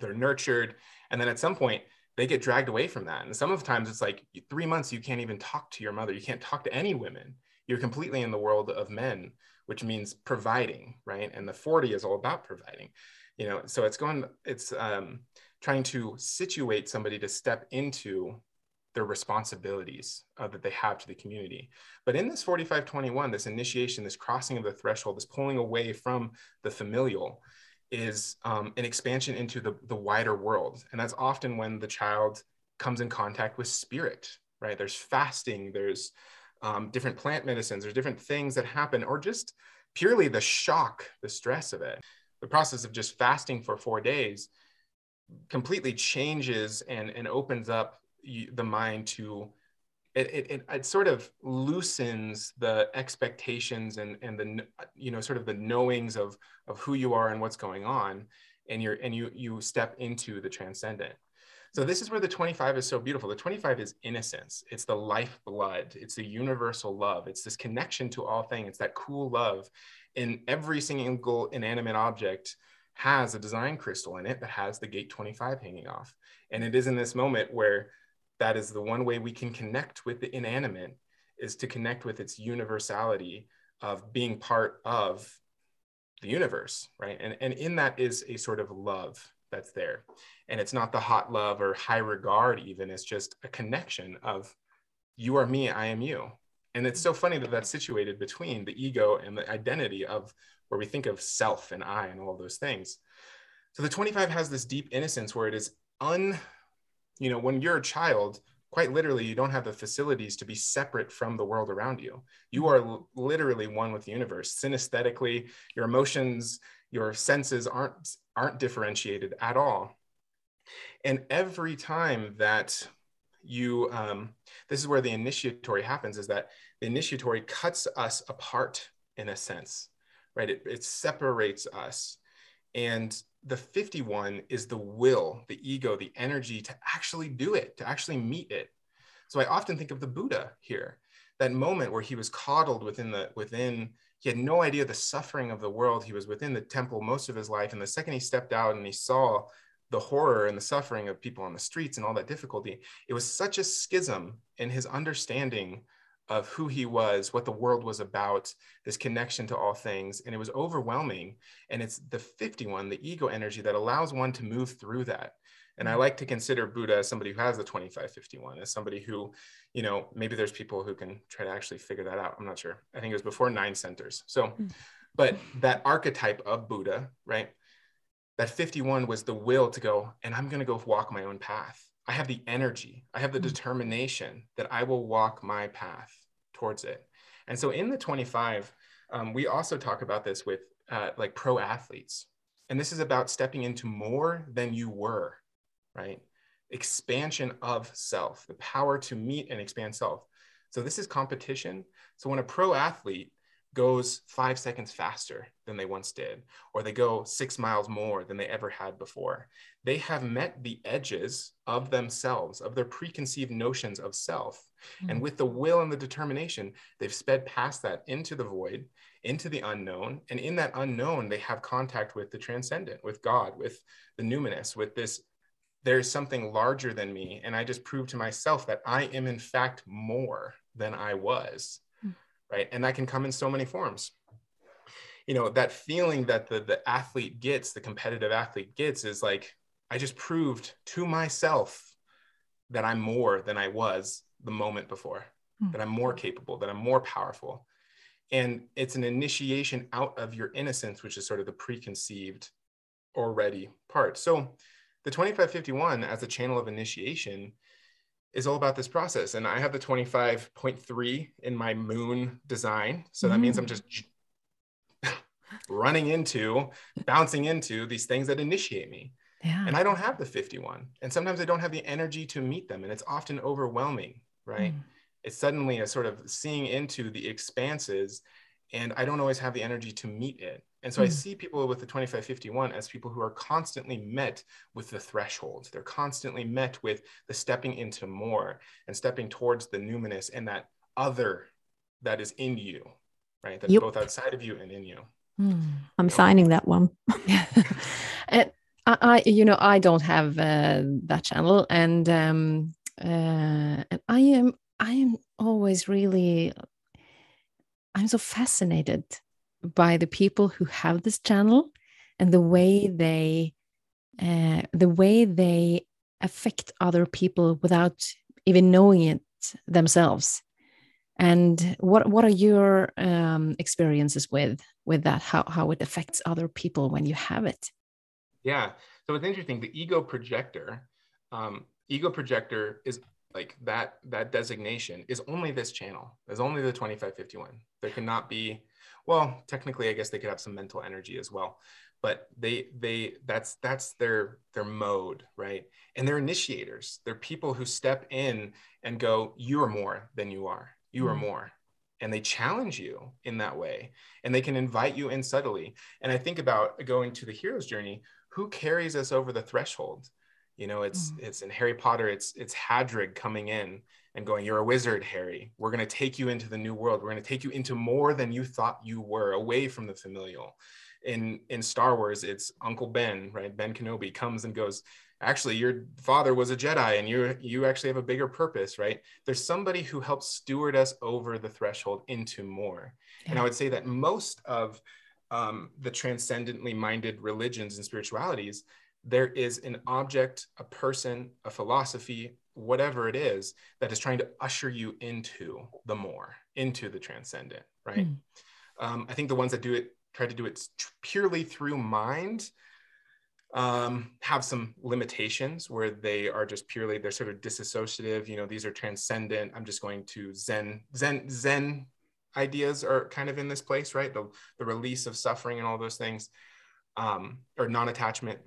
They're nurtured and then at some point they get dragged away from that. And some of the times it's like three months you can't even talk to your mother. You can't talk to any women. You're completely in the world of men which means providing, right? And the 40 is all about providing, you know, so it's going, it's um, trying to situate somebody to step into their responsibilities uh, that they have to the community. But in this 4521, this initiation, this crossing of the threshold, this pulling away from the familial is um, an expansion into the, the wider world. And that's often when the child comes in contact with spirit, right? There's fasting, there's um, different plant medicines, there's different things that happen, or just purely the shock, the stress of it. The process of just fasting for four days completely changes and, and opens up the mind to it, it, it, sort of loosens the expectations and, and the you know sort of the knowings of of who you are and what's going on and you're and you you step into the transcendent so this is where the 25 is so beautiful. The 25 is innocence. It's the lifeblood. It's the universal love. It's this connection to all things. It's that cool love. In every single inanimate object has a design crystal in it that has the gate 25 hanging off. And it is in this moment where that is the one way we can connect with the inanimate is to connect with its universality of being part of the universe, right? And, and in that is a sort of love that's there. And it's not the hot love or high regard, even. It's just a connection of you are me, I am you. And it's so funny that that's situated between the ego and the identity of where we think of self and I and all those things. So the 25 has this deep innocence where it is un, you know, when you're a child, quite literally, you don't have the facilities to be separate from the world around you. You are l- literally one with the universe. Synesthetically, your emotions, your senses aren't aren't differentiated at all. And every time that you, um, this is where the initiatory happens, is that the initiatory cuts us apart in a sense, right? It, it separates us. And the 51 is the will, the ego, the energy to actually do it, to actually meet it. So I often think of the Buddha here, that moment where he was coddled within the within he had no idea the suffering of the world. He was within the temple most of his life. And the second he stepped out and he saw the horror and the suffering of people on the streets and all that difficulty, it was such a schism in his understanding of who he was, what the world was about, this connection to all things. And it was overwhelming. And it's the 51, the ego energy, that allows one to move through that. And I mm. like to consider Buddha as somebody who has the 2551, as somebody who, you know, maybe there's people who can try to actually figure that out. I'm not sure. I think it was before nine centers. So, mm. but that archetype of Buddha, right? That 51 was the will to go, and I'm going to go walk my own path. I have the energy, I have the mm-hmm. determination that I will walk my path towards it. And so in the 25, um, we also talk about this with uh, like pro athletes. And this is about stepping into more than you were, right? Expansion of self, the power to meet and expand self. So this is competition. So when a pro athlete goes five seconds faster than they once did, or they go six miles more than they ever had before. They have met the edges of themselves, of their preconceived notions of self. Mm-hmm. And with the will and the determination, they've sped past that into the void, into the unknown. And in that unknown, they have contact with the transcendent, with God, with the numinous, with this. There's something larger than me. And I just proved to myself that I am, in fact, more than I was right? And that can come in so many forms. You know, that feeling that the, the athlete gets, the competitive athlete gets, is like, I just proved to myself that I'm more than I was the moment before, mm. that I'm more capable, that I'm more powerful. And it's an initiation out of your innocence, which is sort of the preconceived already part. So the 2551 as a channel of initiation is all about this process. And I have the 25.3 in my moon design. So that mm. means I'm mm. just running into, bouncing into these things that initiate me. Yeah. And I don't have the 51. And sometimes I don't have the energy to meet them. And it's often overwhelming, right? Mm. It's suddenly a sort of seeing into the expanses. And I don't always have the energy to meet it. And so mm. I hmm. see people with the 2551 as people who are constantly met with the thresholds. They're constantly met with the stepping into more and stepping towards the numinous and that other that is in you, right? That's yep. both outside of you and in you. Mm. I'm signing that one. and I, you know, I don't have uh, that channel, and um, uh, and I am, I am always really, I'm so fascinated by the people who have this channel and the way they uh, the way they affect other people without even knowing it themselves. And what what are your um, experiences with with that? How how it affects other people when you have it? Yeah. So it's interesting the ego projector um, ego projector is like that that designation is only this channel. There's only the 2551 there cannot be well technically i guess they could have some mental energy as well but they they that's that's their their mode right? And they're initiators. They're people who step in and go you are more than you are. You mm. are more. And they challenge you in that way and they can invite you in subtly. And i think about going to the hero's journey. Who carries us over the threshold? You know it's mm. it's in harry potter it's it's Hagrid coming in and going, You're a wizard, Harry. We're going to take you into the new world. We're going to take you into more than you thought you were, away from the familial. In, in Star Wars, it's Uncle Ben, right? Ben Kenobi comes and goes, Actually, your father was a Jedi and you, you actually have a bigger purpose, right? There's somebody who helps steward us over the threshold into more. Yeah. And I would say that most of um, the transcendently minded religions and spiritualities, there is an object, a person, a philosophy, whatever it is that is trying to usher you into the more, into the transcendent, right? Mm. Um, I think the ones that do it try to do it purely through mind. um, have some limitations where they are just purely they're sort of disassociative. You know, these are transcendent. I'm just going to Zen Zen Zen ideas are kind of in this place, right? The the release of suffering and all those things, um, or non-attachment.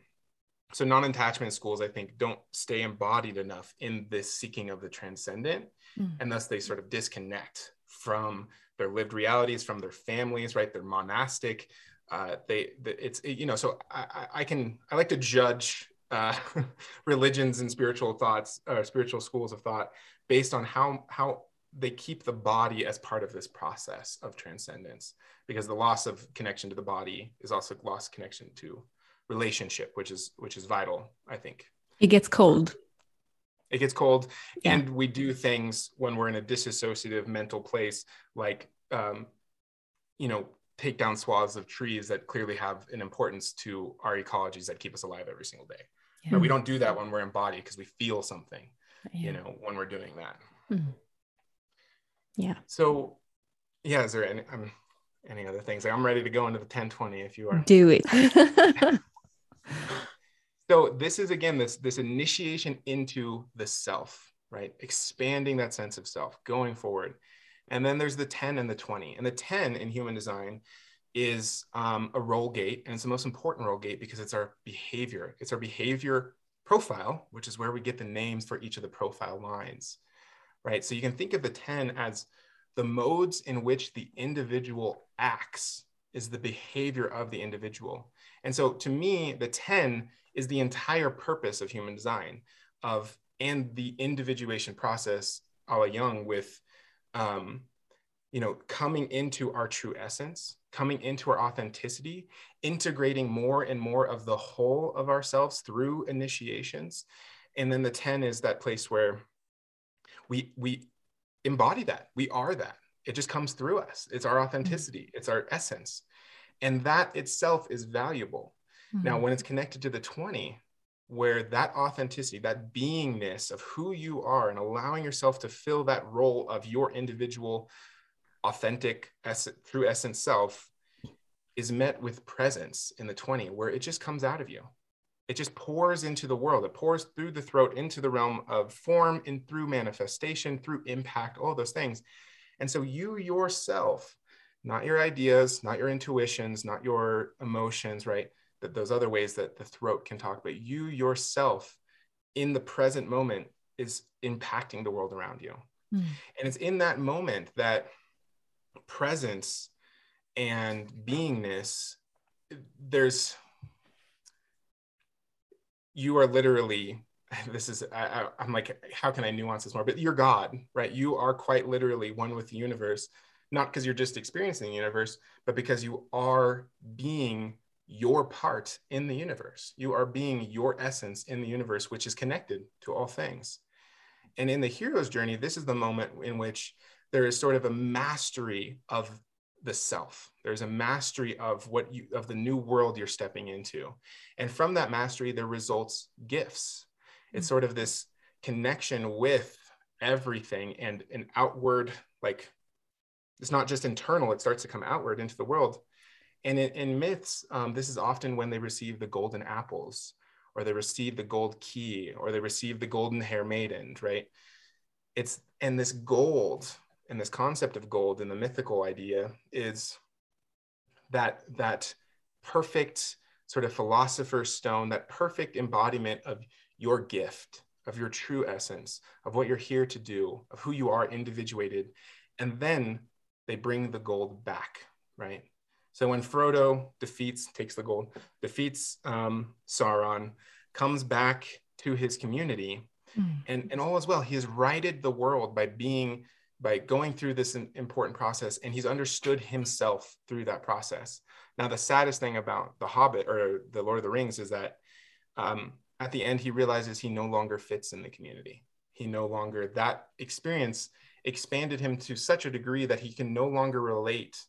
So non-attachment schools, I think, don't stay embodied enough in this seeking of the transcendent, mm. and thus they sort of disconnect from their lived realities, from their families, right? They're monastic uh, they it's you know so I, I can I like to judge uh, religions and spiritual thoughts or spiritual schools of thought based on how how they keep the body as part of this process of transcendence because the loss of connection to the body is also lost connection to relationship which is which is vital i think it gets cold it gets cold yeah. and we do things when we're in a disassociative mental place like um, you know take down swaths of trees that clearly have an importance to our ecologies that keep us alive every single day. Yeah. But we don't do that when we're embodied because we feel something, yeah. you know, when we're doing that. Mm. Yeah. So, yeah, is there any, um, any other things? Like I'm ready to go into the 1020 if you are. Do it. so this is again this this initiation into the self, right? Expanding that sense of self, going forward. And then there's the 10 and the 20. And the 10 in human design is um, a role gate. And it's the most important role gate because it's our behavior. It's our behavior profile, which is where we get the names for each of the profile lines, right? So you can think of the 10 as the modes in which the individual acts is the behavior of the individual. And so to me, the 10 is the entire purpose of human design of and the individuation process a la Jung with um, you know, coming into our true essence, coming into our authenticity, integrating more and more of the whole of ourselves through initiations. And then the 10 is that place where we we embody that. We are that. It just comes through us. It's our authenticity, it's our essence. And that itself is valuable. Mm-hmm. Now, when it's connected to the 20, where that authenticity, that beingness of who you are, and allowing yourself to fill that role of your individual, authentic, ess- true essence self is met with presence in the 20, where it just comes out of you. It just pours into the world. It pours through the throat into the realm of form and through manifestation, through impact, all those things. And so you yourself, not your ideas, not your intuitions, not your emotions, right? that those other ways that the throat can talk, but you yourself in the present moment is impacting the world around you. Mm. And it's in that moment that presence and beingness, there's, you are literally, this is, I, am like, how can I nuance this more? But you're God, right? You are quite literally one with the universe, not because you're just experiencing the universe, but because you are being your part in the universe. You are being your essence in the universe, which is connected to all things. And in the hero's journey, this is the moment in which there is sort of a mastery of the self. There's a mastery of what you of the new world you're stepping into. And from that mastery, there results gifts. It's sort of this connection with everything and an outward, like it's not just internal, it starts to come outward into the world. And in, in myths, um, this is often when they receive the golden apples, or they receive the gold key, or they receive the golden hair maiden, right? It's and this gold and this concept of gold and the mythical idea is that that perfect sort of philosopher's stone, that perfect embodiment of your gift, of your true essence, of what you're here to do, of who you are individuated. And then they bring the gold back, right? So when Frodo defeats, takes the gold, defeats um, Sauron, comes back to his community, mm. and, and all is well. He has righted the world by being, by going through this important process, and he's understood himself through that process. Now, the saddest thing about The Hobbit or The Lord of the Rings is that um, at the end, he realizes he no longer fits in the community. He no longer, that experience expanded him to such a degree that he can no longer relate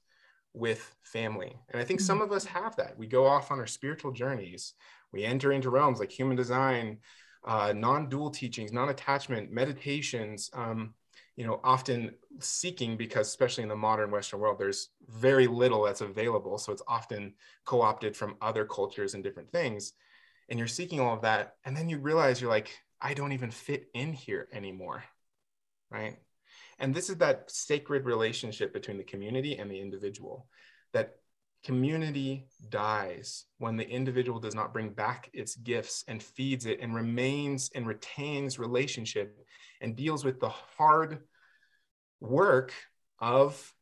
with family. And I think some mm-hmm. of us have that. We go off on our spiritual journeys. We enter into realms like human design, uh, non-dual teachings, non-attachment, meditations. Um, you know, often seeking because, especially in the modern Western world, there's very little that's available. So it's often co-opted from other cultures and different things. And you're seeking all of that and then you realize you're like i don't even fit in here anymore right and this is that sacred relationship between the community and the individual that community dies when the individual does not bring back its gifts and feeds it and remains and retains relationship and deals with the hard work of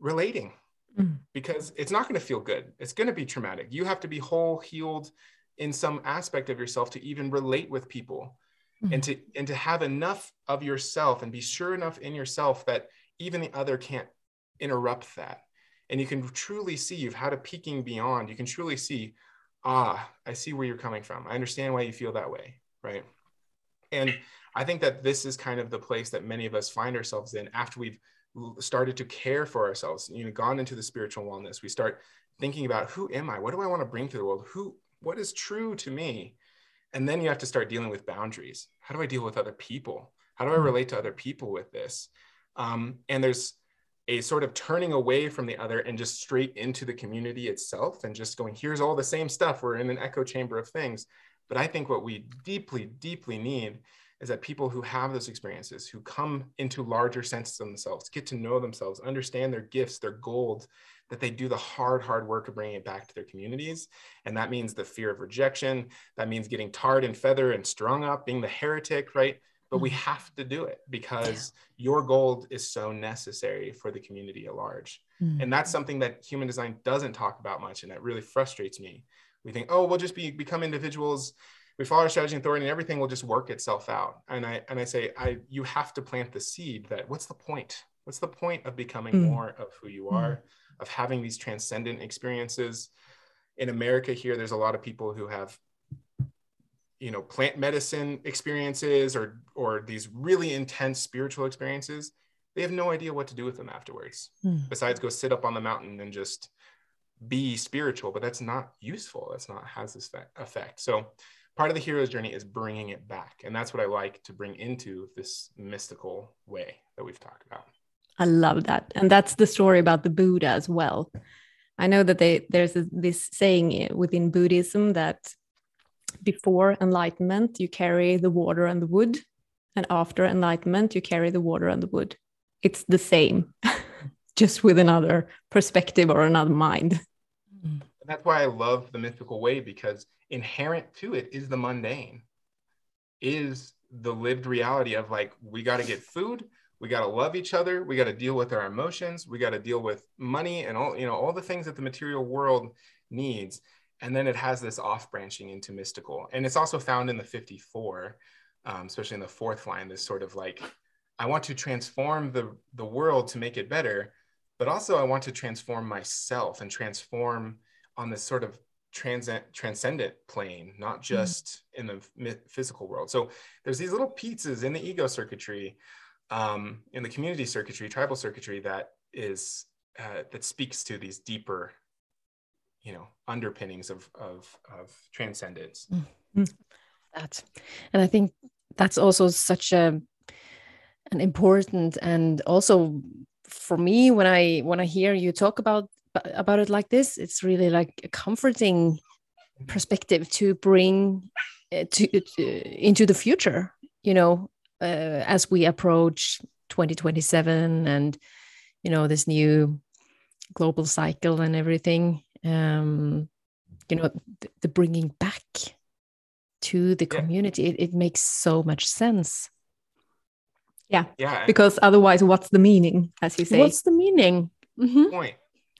relating mm. because it's not going to feel good. It's going to be traumatic. You have to be whole, healed in some aspect of yourself to even relate with people mm. and to and to have enough of yourself and be sure enough in yourself that even the other can't interrupt that. And you can truly see you've had a peeking beyond. You can truly see, ah, I see where you're coming from. I understand why you feel that way, right? And I think that this is kind of the place that many of us find ourselves in after we've started to care for ourselves, you know, gone into the spiritual wellness. We start thinking about who am I? What do I want to bring to the world? Who, what is true to me? And then you have to start dealing with boundaries. How do I deal with other people? How do I hmm. relate to other people with this? Um, and there's a sort of turning away from the other and just straight into the community itself and just going, here's all the same stuff. We're in an echo chamber of things. But I think what we deeply, deeply need is that people who have those experiences, who come into larger senses of themselves, get to know themselves, understand their gifts, their gold, that they do the hard, hard work of bringing it back to their communities. And that means the fear of rejection. That means getting tarred and feathered and strung up, being the heretic, right? But we mm-hmm. have to do it because yeah. your gold is so necessary for the community at large. Mm-hmm. And that's something that human design doesn't talk about much. And that really frustrates me. We think, oh, we'll just be become individuals we follow our strategy and authority and everything will just work itself out and i and i say i you have to plant the seed that what's the point what's the point of becoming mm. more of who you are mm. Of having these transcendent experiences. In america here there's a lot of people who have you know plant medicine experiences or or these really intense spiritual experiences. They have no idea what to do with them afterwards mm. besides go sit up on the mountain and just be spiritual but that's not useful. That's not has this effect. So part of the hero's journey is bringing it back and that's what i like to bring into this mystical way that we've talked about i love that. And that's the story about the buddha as well. I know that they, there's a, this saying within buddhism that before enlightenment you carry the water and the wood and after enlightenment you carry the water and the wood. It's the same just with another perspective or another mind. Mm. And that's why i love the mystical way because inherent to it is the mundane, is the lived reality of like, we got to get food, we got to love each other, we got to deal with our emotions, we got to deal with money and all, you know, all the things that the material world needs. And then it has this off branching into mystical. And it's also found in the 54, um, especially in the fourth line, this sort of like, I want to transform the, the world to make it better, but also I want to transform myself and transform on this sort of transcend, transcendent plane, not mm-hmm. just mm-hmm. in the physical world. So there's these little pizzas in the ego circuitry, um, in the community circuitry, tribal circuitry that is uh, that speaks to these deeper, you know, underpinnings of of, of transcendence. Mm-hmm. That, and I think that's also such a an important and also for me when I when I hear you talk about about it like this it's really like a comforting perspective to bring uh, to, into the future you know uh, as we approach 2027 and you know this new global cycle and everything um you know the, the bringing back to the community yeah. it, it makes so much sense yeah yeah because otherwise what's the meaning as you say what's the meaning mm -hmm. point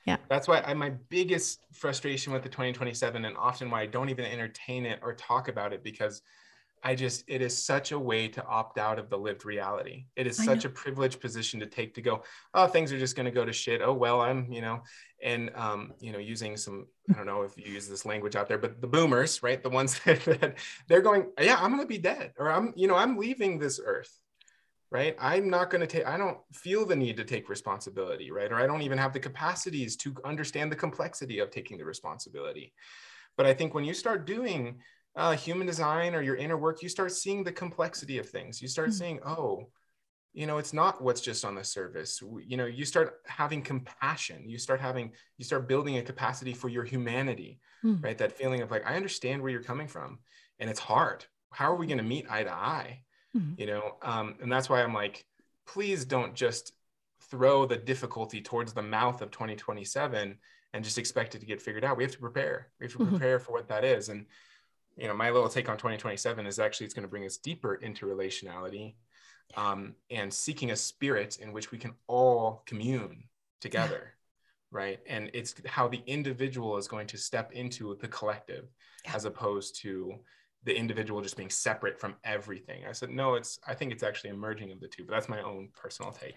yeah. That's why I, my biggest frustration with the 2027 and often why I don't even entertain it or talk about it because I just, it is such a way to opt out of the lived reality. It is such a privileged position to take to go, oh, things are just going to go to shit. Oh, well, I'm, you know, and, um, you know, using some, I don't know if you use this language out there, but the boomers, right? The ones that they're going, yeah, I'm going to be dead or I'm, you know, I'm leaving this earth right i'm not going to take i don't feel the need to take responsibility right or i don't even have the capacities to understand the complexity of taking the responsibility but i think when you start doing uh, human design or your inner work you start seeing the complexity of things you start mm-hmm. seeing oh you know it's not what's just on the surface you know you start having compassion you start having you start building a capacity for your humanity mm. right that feeling of like i understand where you're coming from and it's hard how are we going to meet eye to eye mm. you know um, and that's why i'm like please don't just throw the difficulty towards the mouth of 2027 and just expect it to get figured out we have to prepare we have to mm-hmm. prepare mm-hmm. for what that is and you know my little take on 2027 is actually it's going to bring us deeper into relationality um, and seeking a spirit in which we can all commune together yeah. right? And it's how the individual is going to step into the collective yeah. as opposed to the individual just being separate from everything. I said no it's i think it's actually a merging of the two but that's my own personal take.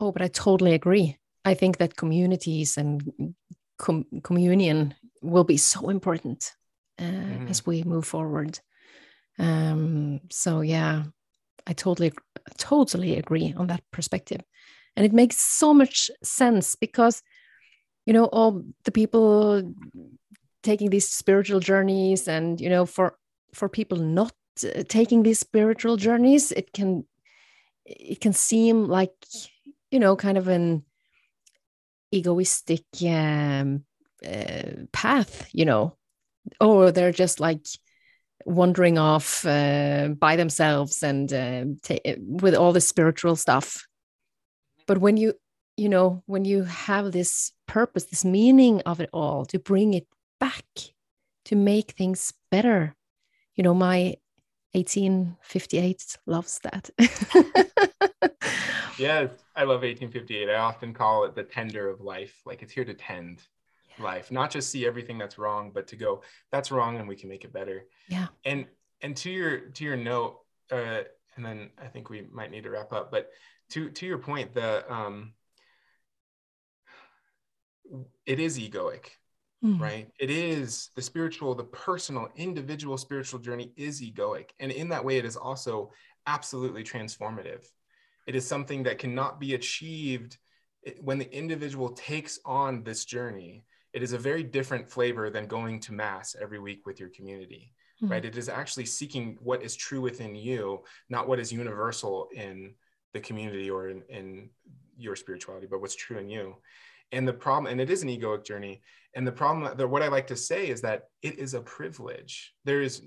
Oh but i totally agree. I think that communities and com- communion will be so important uh, mm. as we move forward um so yeah I totally, totally agree on that perspective. And it makes so much sense because, you know, all the people taking these spiritual journeys and, you know, for, for people not uh, taking these spiritual journeys, it can, it can seem like, you know, kind of an egoistic um, uh, path, you know, or they're just like, wandering off uh, by themselves and uh, with all the spiritual stuff. But when you you know when you have this purpose this meaning of it all to bring it back to make things better you know my 1858 loves that. Yes i love 1858 i often call it the tender of life. Like it's here to tend life not just see everything that's wrong but to go that's wrong and we can make it better. Yeah. And and to your to your note uh and then i think we might need to wrap up but to to your point the um it is egoic mm. right? It is the spiritual the personal individual spiritual journey is egoic. And in that way it is also absolutely transformative. It is something that cannot be achieved when the individual takes on this journey it is a very different flavor than going to mass every week with your community mm-hmm. right? It is actually seeking what is true within you not what is universal in the community or in, in your spirituality but what's true in you. And the problem and it is an egoic journey. And the problem that what i like to say is that it is a privilege. There is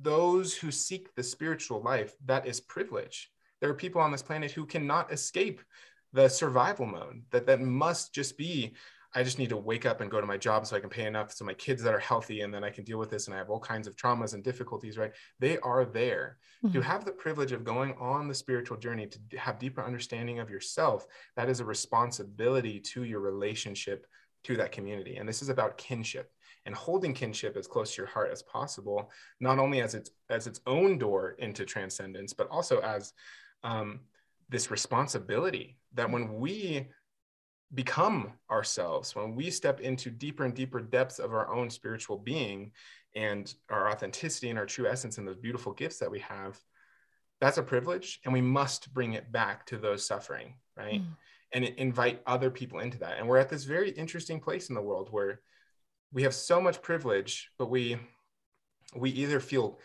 those who seek the spiritual life that is privilege. There are people on this planet who cannot escape the survival mode that that must just be I just need to wake up and go to my job so I can pay enough so my kids that are healthy and then I can deal with this and I have all kinds of traumas and difficulties, right? They are there. Mm-hmm. To have the privilege of going on the spiritual journey to have deeper understanding of yourself, that is a responsibility to your relationship to that community. And this is about kinship and holding kinship as close to your heart as possible, not only as its as its own door into transcendence, but also as um, this responsibility that when we become ourselves, when we step into deeper and deeper depths of our own spiritual being and our authenticity and our true essence and those beautiful gifts that we have, that's a privilege. And we must bring it back to those suffering, right? Mm. And invite other people into that. And we're at this very interesting place in the world where we have so much privilege, but we we either feel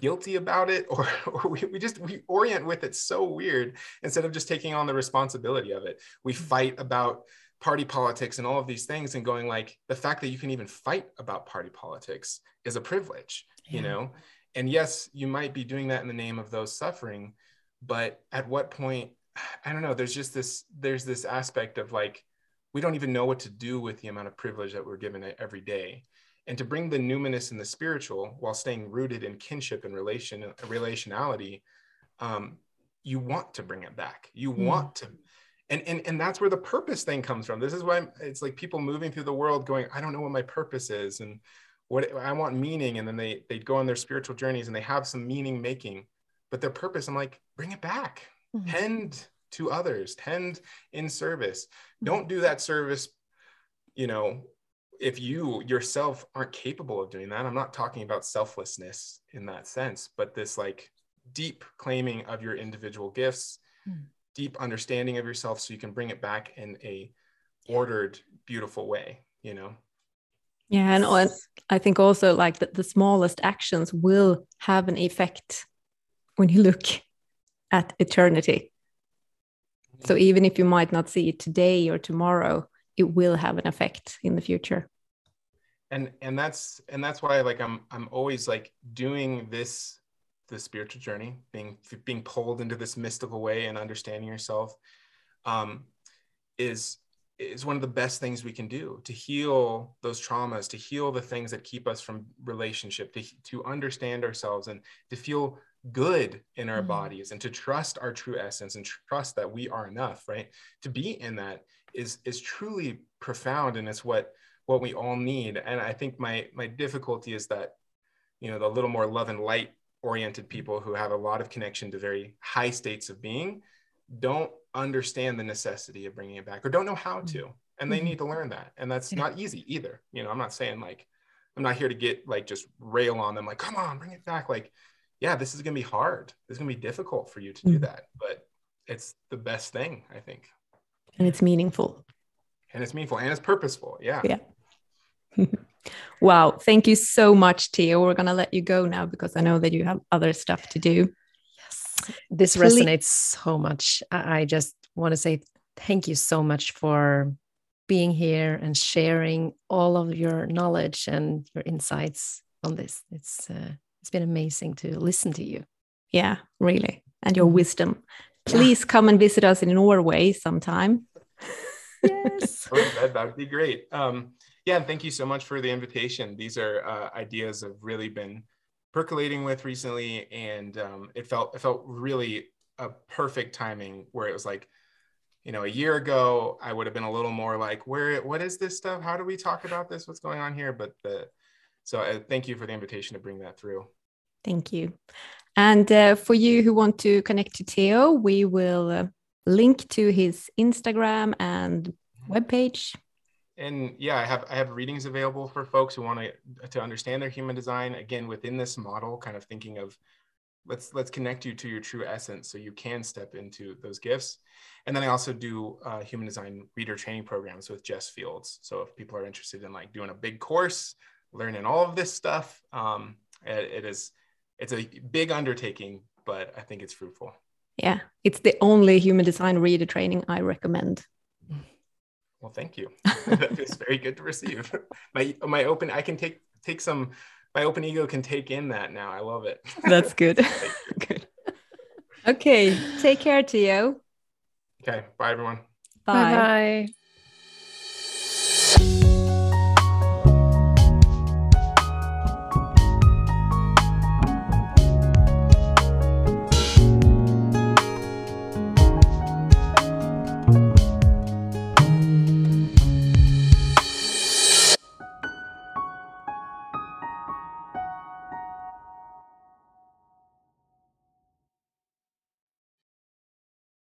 guilty about it or, or we, we just we orient with it so weird instead of just taking on the responsibility of it we mm-hmm. fight about party politics and all of these things and going like the fact that you can even fight about party politics is a privilege yeah. you know and yes you might be doing that in the name of those suffering but at what point i don't know there's just this there's this aspect of like we don't even know what to do with the amount of privilege that we're given every day and to bring the numinous and the spiritual while staying rooted in kinship and relation relationality um, you want to bring it back you mm. want to and, and and that's where the purpose thing comes from this is why I'm, it's like people moving through the world going i don't know what my purpose is and what i want meaning and then they they go on their spiritual journeys and they have some meaning making but their purpose i'm like bring it back mm. tend to others tend in service mm. don't do that service you know if you yourself aren't capable of doing that i'm not talking about selflessness in that sense but this like deep claiming of your individual gifts mm. deep understanding of yourself so you can bring it back in a ordered beautiful way you know yeah and i think also like that the smallest actions will have an effect when you look at eternity So even if you might not see it today or tomorrow, it will have an effect in the future. And and that's and that's why like I'm I'm always like doing this the spiritual journey, being being pulled into this mystical way and understanding yourself um, is is one of the best things we can do to heal those traumas, to heal the things that keep us from relationship, to, to understand ourselves and to feel good in our mm-hmm. bodies and to trust our true essence and trust that we are enough, right? To be in that is is truly profound and it's what what we all need. And I think my my difficulty is that, you know, the little more love and light oriented people who have a lot of connection to very high states of being don't understand the necessity of bringing it back or don't know how to mm-hmm. and they mm-hmm. need to learn that and that's not easy either you know i'm not saying like i'm not here to get like just rail on them like come on bring it back like yeah this is going to be hard it's going to be difficult for you to do mm-hmm. that but it's the best thing i think and it's meaningful and it's meaningful and it's purposeful yeah yeah wow thank you so much Theo we're going to let you go now because i know that you have other stuff to do Yes. this resonates so much. I just want to say thank you so much for being here and sharing all of your knowledge and your insights on this. It's uh, it's been amazing to listen to you. Yeah, really, and your wisdom. Please come and visit us in Norway sometime. Yes, that, would be great. Um, yeah, and thank you so much for the invitation. These are uh, ideas have really been percolating with recently, and um, it felt it felt really a perfect timing where it was like, you know, a year ago I would have been a little more like, where what is this stuff? How do we talk about this? What's going on here? But the so uh, thank you for the invitation to bring that through. Thank you. And uh, for you who want to connect to Theo, we will uh, link to his Instagram and webpage and yeah, I have I have readings available for folks who want to to understand their human design. Again, within this model, kind of thinking of let's let's connect you to your true essence so you can step into those gifts. And then I also do uh, human design reader training programs with Jess Fields. So if people are interested in like doing a big course, learning all of this stuff, um, it, it is it's a big undertaking, but I think it's fruitful. Yeah, it's the only human design reader training I recommend. Well, thank you. that is very good to receive. My my open, I can take take some. My open ego can take in that now. I love it. That's good. good. Okay. Take care, Theo. Okay. Bye, everyone. Bye. Bye.